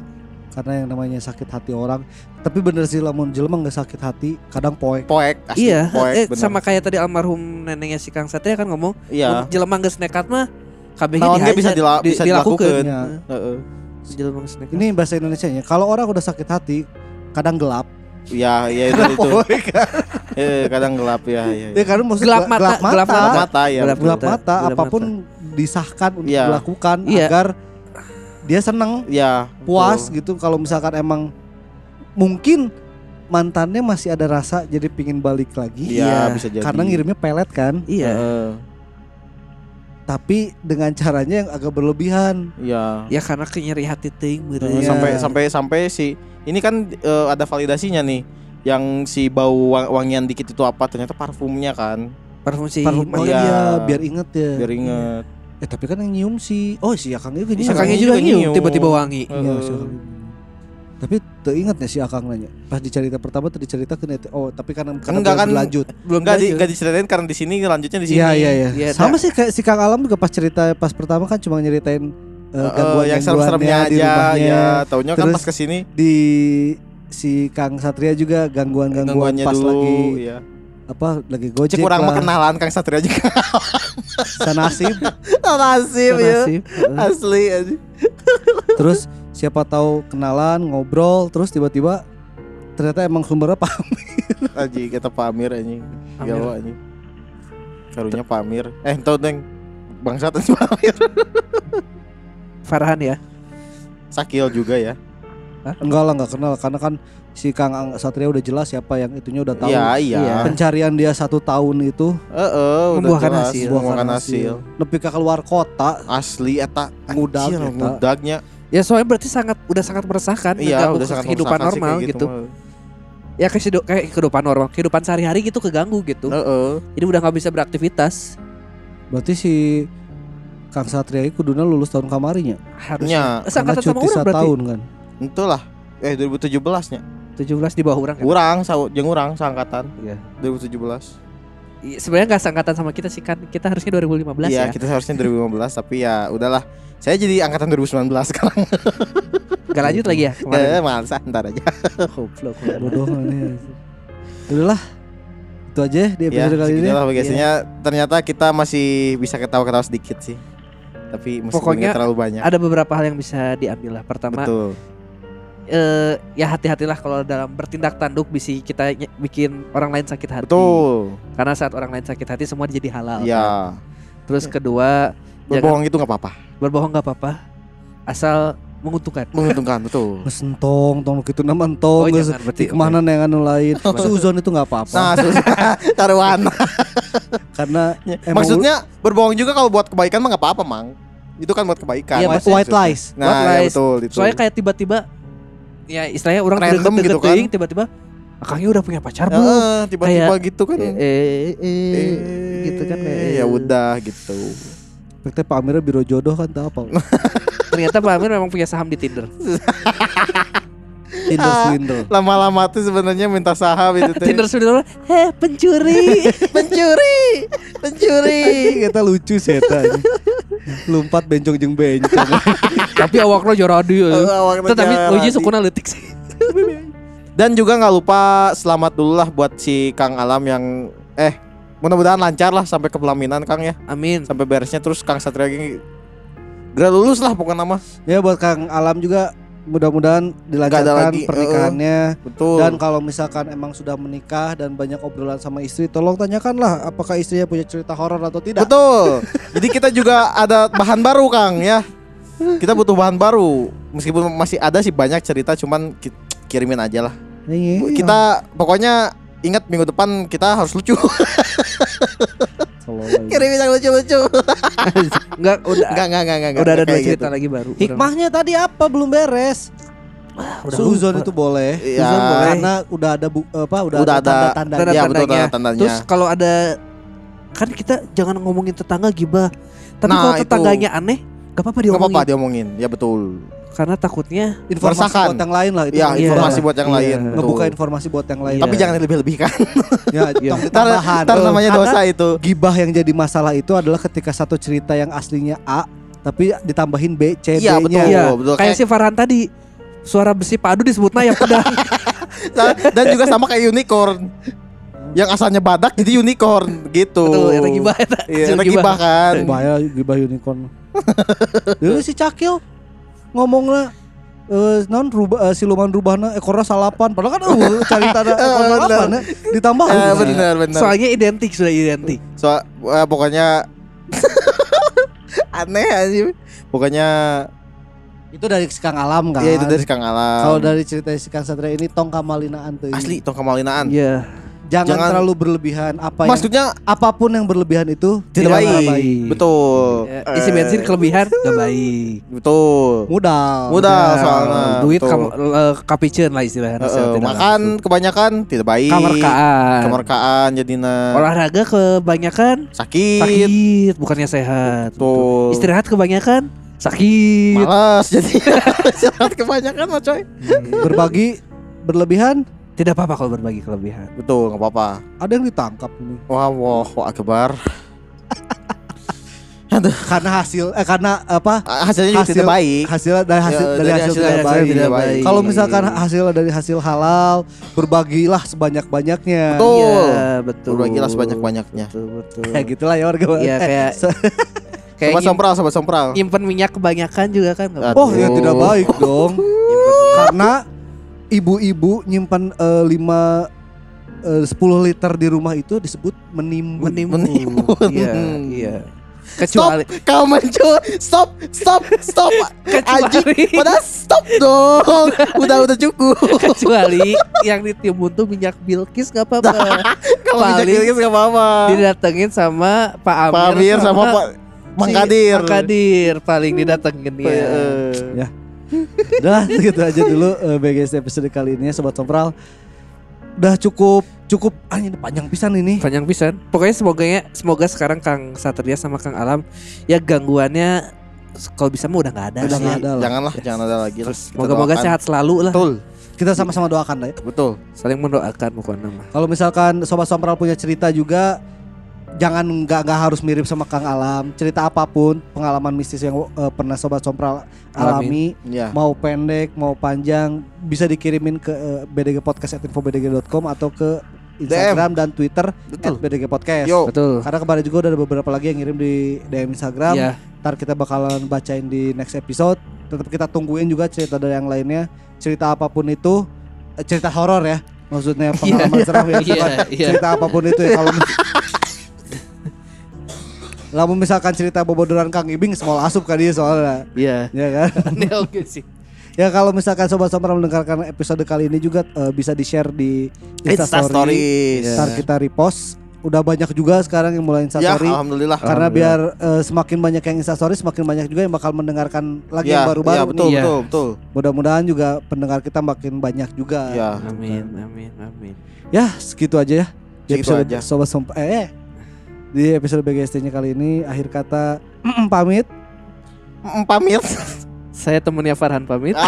karena yang namanya sakit hati orang tapi bener sih lamun jelema nggak sakit hati kadang poek poek asli Iya, poek eh, bener. sama kayak tadi almarhum neneknya si Kang Satria kan ngomong, Iya. "Mun jelema geus nekat mah kabehnya Naon ge dihajar, bisa dila- di- bisa dilakukeun." dilakukeun. Ya. Heeh. Heeh. Jelema geus nekat. ini bahasa Indonesia nya kalau orang udah sakit hati kadang gelap Iya, iya itu itu. Eh, kadang gelap ya, ya. ya karena maksud Gelap mata, gelap mata, gelap Gelap mata ya. Gelap gelap mata, mata, gelap apa pun disahkan untuk Iya. dilakukan Iya. agar dia senang Iya. puas betul. gitu kalau misalkan emang mungkin mantannya masih ada rasa jadi pingin balik lagi Iya, Iya, bisa jadi. karena ngirimnya pelet kan Iya. Heeh. Tapi dengan caranya yang agak berlebihan Iya. Ya karena kenyeri hati ting gitu. Eh, Iya. sampai sampai sampai si ini kan eh, ada validasinya nih yang si bau wang- wangian dikit itu apa ternyata parfumnya kan Parfum si Parfum oh iya. iya biar inget ya biar inget eh tapi kan yang nyium si oh si akang itu Si nyium Akangnya Akangnya juga juga nyium nyium. tiba-tiba wangi. Iya, Heeh. si nyium. Tapi teringat ya si akang nanya pas dicerita pertama tadi cerita ke oh tapi karena karena Enggak kan, berlanjut Belum Enggak di, lanjut. enggak diceritain karena di sini lanjutnya di sini. iya iya iya Iya, sama sih kayak si kang alam juga pas cerita pas pertama kan cuma nyeritain uh, Eh, gangguan yang serem-seremnya di aja rumahnya ya. Taunya kan pas ke sini di si Kang Satria juga gangguan-gangguan pas dulu lagi iya. apa lagi gojek kurang lah kenalan Kang Satria juga. sanasib *laughs* Nasib ya. Nasib. Heeh. Asli aja. terus siapa tahu kenalan ngobrol terus tiba-tiba ternyata emang sumbernya paham *laughs* Aji kata Pak Amir anjing. Amir. Jawa anjing. Karunya Pak Amir. Eh, tahu Deng. Bangsat *laughs* anjing Pak Amir. Farhan ya. Sakil juga ya. enggak lah nggak kenal karena kan si Kang Ang- Satria udah jelas siapa yang itunya udah tahu Iya, iya. Iya. pencarian dia satu tahun itu Heeh, udah Membuahkan jelas, hasil. Membuahkan hasil. nepi ke keluar kota Asli eta eta. ngudagnya. Ya soalnya berarti sangat udah sangat meresahkan Iya, udah sangat kehidupan normal gitu. mah. Ya kayak, hidup- kayak kehidupan normal, kehidupan sehari-hari gitu keganggu gitu. Heeh. Jadi udah nggak bisa beraktivitas. berarti si Kang Satria itu kuduna lulus tahun kamarinya Harusnya. Nya, Seangkatan sama orang berarti. tahun kan Entulah. Eh 2017 nya. 17 di bawah orang kan. Urang sau jeung urang seangkatan. Iya. 2017. Iya, Sebenarnya nggak seangkatan sama kita sih kan. Kita harusnya 2015 Iya, ya. kita seharusnya 2015 tapi ya udahlah. Saya jadi angkatan 2019 sekarang. Gak lanjut lagi ya Eh, kemarin. ah, ntar aja. *laughs* Goblok. bodoh ini udahlah itu aja di ya, episode kali ini segitulah biasanya ternyata kita masih bisa ketawa-ketawa sedikit sih. Tapi Pokoknya terlalu banyak. Ada beberapa hal yang bisa diambil lah. Pertama, Betul. eh, ya hati-hatilah kalau dalam bertindak tanduk bisa kita bikin orang lain sakit hati. Betul. Karena saat orang lain sakit hati semua jadi halal. kan. Iya. Terus kedua, Berbohong itu nggak apa-apa. Berbohong nggak apa-apa, asal menguntungkan. Menguntungkan betul. *laughs* Mesentong, tong gitu nama entong, Oh, geus jangan berarti. nih yang anu lain. *laughs* Suzon itu nggak apa-apa. Nah. *laughs* Taruhan. karena emang Maksudnya berbohong juga kalau buat kebaikan mah nggak apa-apa, Mang. Itu kan buat kebaikan. Iya, white, white lies. Nah, White ya lies. betul itu. Soalnya kayak tiba-tiba, ya istilahnya orang Random gitu kan. tiba-tiba, akangnya udah punya pacar belum? Tiba-tiba gitu kan. Eh, eh, eh, Eh, gitu kan. eh. Ya udah gitu. Efeknya Pak Amirnya biro jodoh kan tak apa. *laughs* Ternyata Pak Amir memang punya saham di Tinder. *laughs* Tinder Ah. swindle. Lama-lama tuh sebenarnya minta saham itu teh. *laughs* Tinder sudah heh pencuri. pencuri, pencuri. Kita lucu sih eta. Lompat bencong jeung bencong. Tapi awaknya joradi ya. Awakna Tetapi joradi. uji sukuna leutik sih. Dan juga nggak lupa selamat dulu lah buat si Kang Alam yang eh mudah-mudahan lancar lah sampai ke pelaminan Kang ya. Amin. Sampai beresnya terus Kang Satria gini Gak lulus lah pokoknya nama ya buat Kang Alam juga mudah-mudahan dilancarkan lagi, pernikahannya. Betul Dan kalau misalkan emang sudah menikah dan banyak obrolan sama istri, tolong tanyakanlah apakah istrinya punya cerita horor atau tidak. Betul *laughs* Jadi kita juga ada bahan baru Kang ya Kita butuh bahan baru Meskipun masih ada sih banyak cerita Cuman ki- kirimin aja lah Iya. Kita pokoknya ingat minggu depan kita harus lucu. Kirimin yang lucu-lucu *laughs* Enggak udah Enggak, enggak, enggak, enggak udah ada dua cerita gitu. lagi baru. Hikmahnya tadi apa belum beres? udah Suzon itu boleh. Iya. Suzon boleh karena udah ada bu, apa udah, Udah ada ada tanda-tanda. tanda- Ya betul tandanya. tanda-tandanya Terus kalau ada kan kita jangan ngomongin tetangga gibah. Tapi Nah, kalau itu. tetangganya aneh, gak apa-apa Gak diomongin. apa-apa diomongin Ya betul Karena takutnya informasi Meresahkan. buat yang lain lah itu. Ya Iya. informasi buat yang Iya. lain betul. Ngebuka informasi buat yang lain. Iya. Tapi jangan lebih-lebihkan ya, *laughs* Iya. Ntar, tambahan. ntar namanya Karena dosa itu Gibah yang jadi masalah itu adalah ketika satu cerita yang aslinya A tapi ditambahin B, C, Iya, D-nya. betul. iya, betul. kayak Kayak- si Farhan tadi suara besi padu disebutnya ya pedang. Nah, *laughs* dan juga sama kayak unicorn yang asalnya badak jadi unicorn gitu. Betul, eta gibah eta. Iya, Hasil eta gibah kan. Bahaya gibah unicorn. *laughs* Dulu si Cakil ngomongnya eh non rubah eh, siluman rubahna ekornya salapan padahal kan uh, *laughs* cari tanda ekor Eh, salapan ya. ditambah Eh, benar benar. Soalnya identik sudah identik. So, eh, pokoknya *laughs* aneh aja. Pokoknya itu dari si Kang Alam kan ya itu dari Kang Alam. kalau dari cerita si Kang Satria ini tong kamalinaan tuh asli tong kemalinaan. Iya. Jangan, Jangan- terlalu berlebihan apa yang Maksudnya apa pun yang berlebihan itu tidak tidaklah baik. Betul. Ya, isi bensin kelebihan gak baik. Betul. mudah Mudah Ya, soalnya. duit betul. kamu eh, kapicen lah istilahnya. Eh, eh, tidak makan langsung. kebanyakan tidak baik. Kemerkaan. Kemerkaan jadinya Olahraga kebanyakan sakit. sakit, bukannya sehat. Betul. Istirahat kebanyakan sakit. Malas jadi *laughs* istirahat kebanyakan mah coy. berbagi berlebihan Tidak apa-apa kalau berbagi kelebihan. Betul, nggak apa-apa. ada yang ditangkap ini Wah, wah, wah, akbar. *laughs* karena hasil eh karena apa Ah, Hasilnya juga Hasil- tidak baik. hasil dari hasil Ya, dari, hasil, tidak hasil baik. tidak baik. Kalau misalkan hasil dari hasil halal, berbagilah sebanyak-banyaknya. Betul. Iya, betul. Berbagilah sebanyak-banyaknya. Betul, betul. *laughs* Ya gitulah ya warga. Iya, Eh, kayak *laughs* kayak Sobat sompral, sobat sompral. nyimpen minyak kebanyakan juga kan Aduh. oh ya tidak baik dong. Karena ibu-ibu nyimpan eh, lima eh, 10 liter di rumah itu disebut menimbun. menimbun. Menimbun. Iya, iya. Kecuali Stop, kau mencuri. Stop, stop, stop. Kecuali pada stop dong. Udah, udah cukup. kecuali yang ditimbun tuh minyak Bilkis nggak apa-apa. *laughs* Kalau minyak Bilkis nggak apa-apa. Didatengin sama Pak Amir, Pak Amir sama Pak Mang si Kadir. Mang Kadir paling didatengin ya. Eh, Ya. Udah gitu aja dulu eh, BGS episode kali ini ya, sobat sompral. Udah cukup cukup ah ini panjang pisan ini. Panjang pisan. Pokoknya semoga semoga sekarang Kang Satria sama Kang Alam ya gangguannya kalau bisa mah udah nggak ada Udah sih. nggak ada lah. Janganlah, jangan ada lagi lah. Kita Moga-moga doakan. sehat selalu lah. Betul, Kita sama-sama doakan lah ya. betul. Saling mendoakan pokoknya mah. Kalau misalkan sobat sompral punya cerita juga jangan nggak nggak harus mirip sama Kang Alam. Cerita apa pun, pengalaman mistis yang eh, pernah sobat sompral alami, Ya. mau pendek, mau panjang, bisa dikirimin ke eh, bdgpodcast@infobdg.com atau ke Instagram dan Twitter Betul. @bdgpodcast. Yo. Betul. Karena kemarin juga udah ada beberapa lagi yang ngirim di DM Instagram. Iya. Ntar kita bakalan bacain di next episode. Tetap kita tungguin juga cerita dari yang lainnya. Cerita apa pun itu, eh, cerita horor ya. Maksudnya *laughs* pengalaman seram ya. Iya, bukan iya. Cerita apa pun itu ya kalau *laughs* Lamun misalkan cerita bobodoran Kang Ibing semua asup kan dia soalnya. Iya. Ya kan? *laughs* Ini oke sih. Ya kalau misalkan sobat-sobat mendengarkan episode kali ini juga eh, bisa di-share di Insta Instastory. stories. Ntar kita repost. Udah banyak juga sekarang yang mulai Ya, Instastory. alhamdulillah. Karena biar eh, semakin banyak yang instastory, semakin banyak juga yang bakal mendengarkan lagi yang ya, baru-baru. ya, betul, nih. betul, betul. Mudah-mudahan juga pendengar kita makin banyak juga. Ya. Amin, amin, amin. Ya, segitu aja ya. Di Segitu episode aja. Sobat Somp eh, eh. Di episode BGST-nya kali ini akhir kata pamit. Mm, Ah. Ah. ya, Pamit. *laughs* Saya temennya Farhan pamit. *laughs*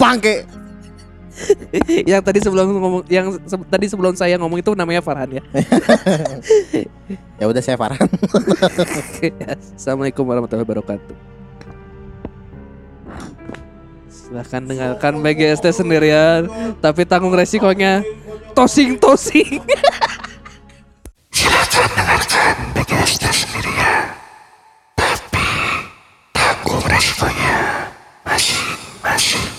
bangke. yang tadi sebelum ngomong yang se- tadi sebelum saya ngomong itu namanya Farhan ya. *laughs* Ya udah saya Farhan. Assalamualaikum warahmatullahi wabarakatuh. Silahkan dengarkan BGST sendirian, tapi tanggung resikonya. Tosing tosing. Machine, machine.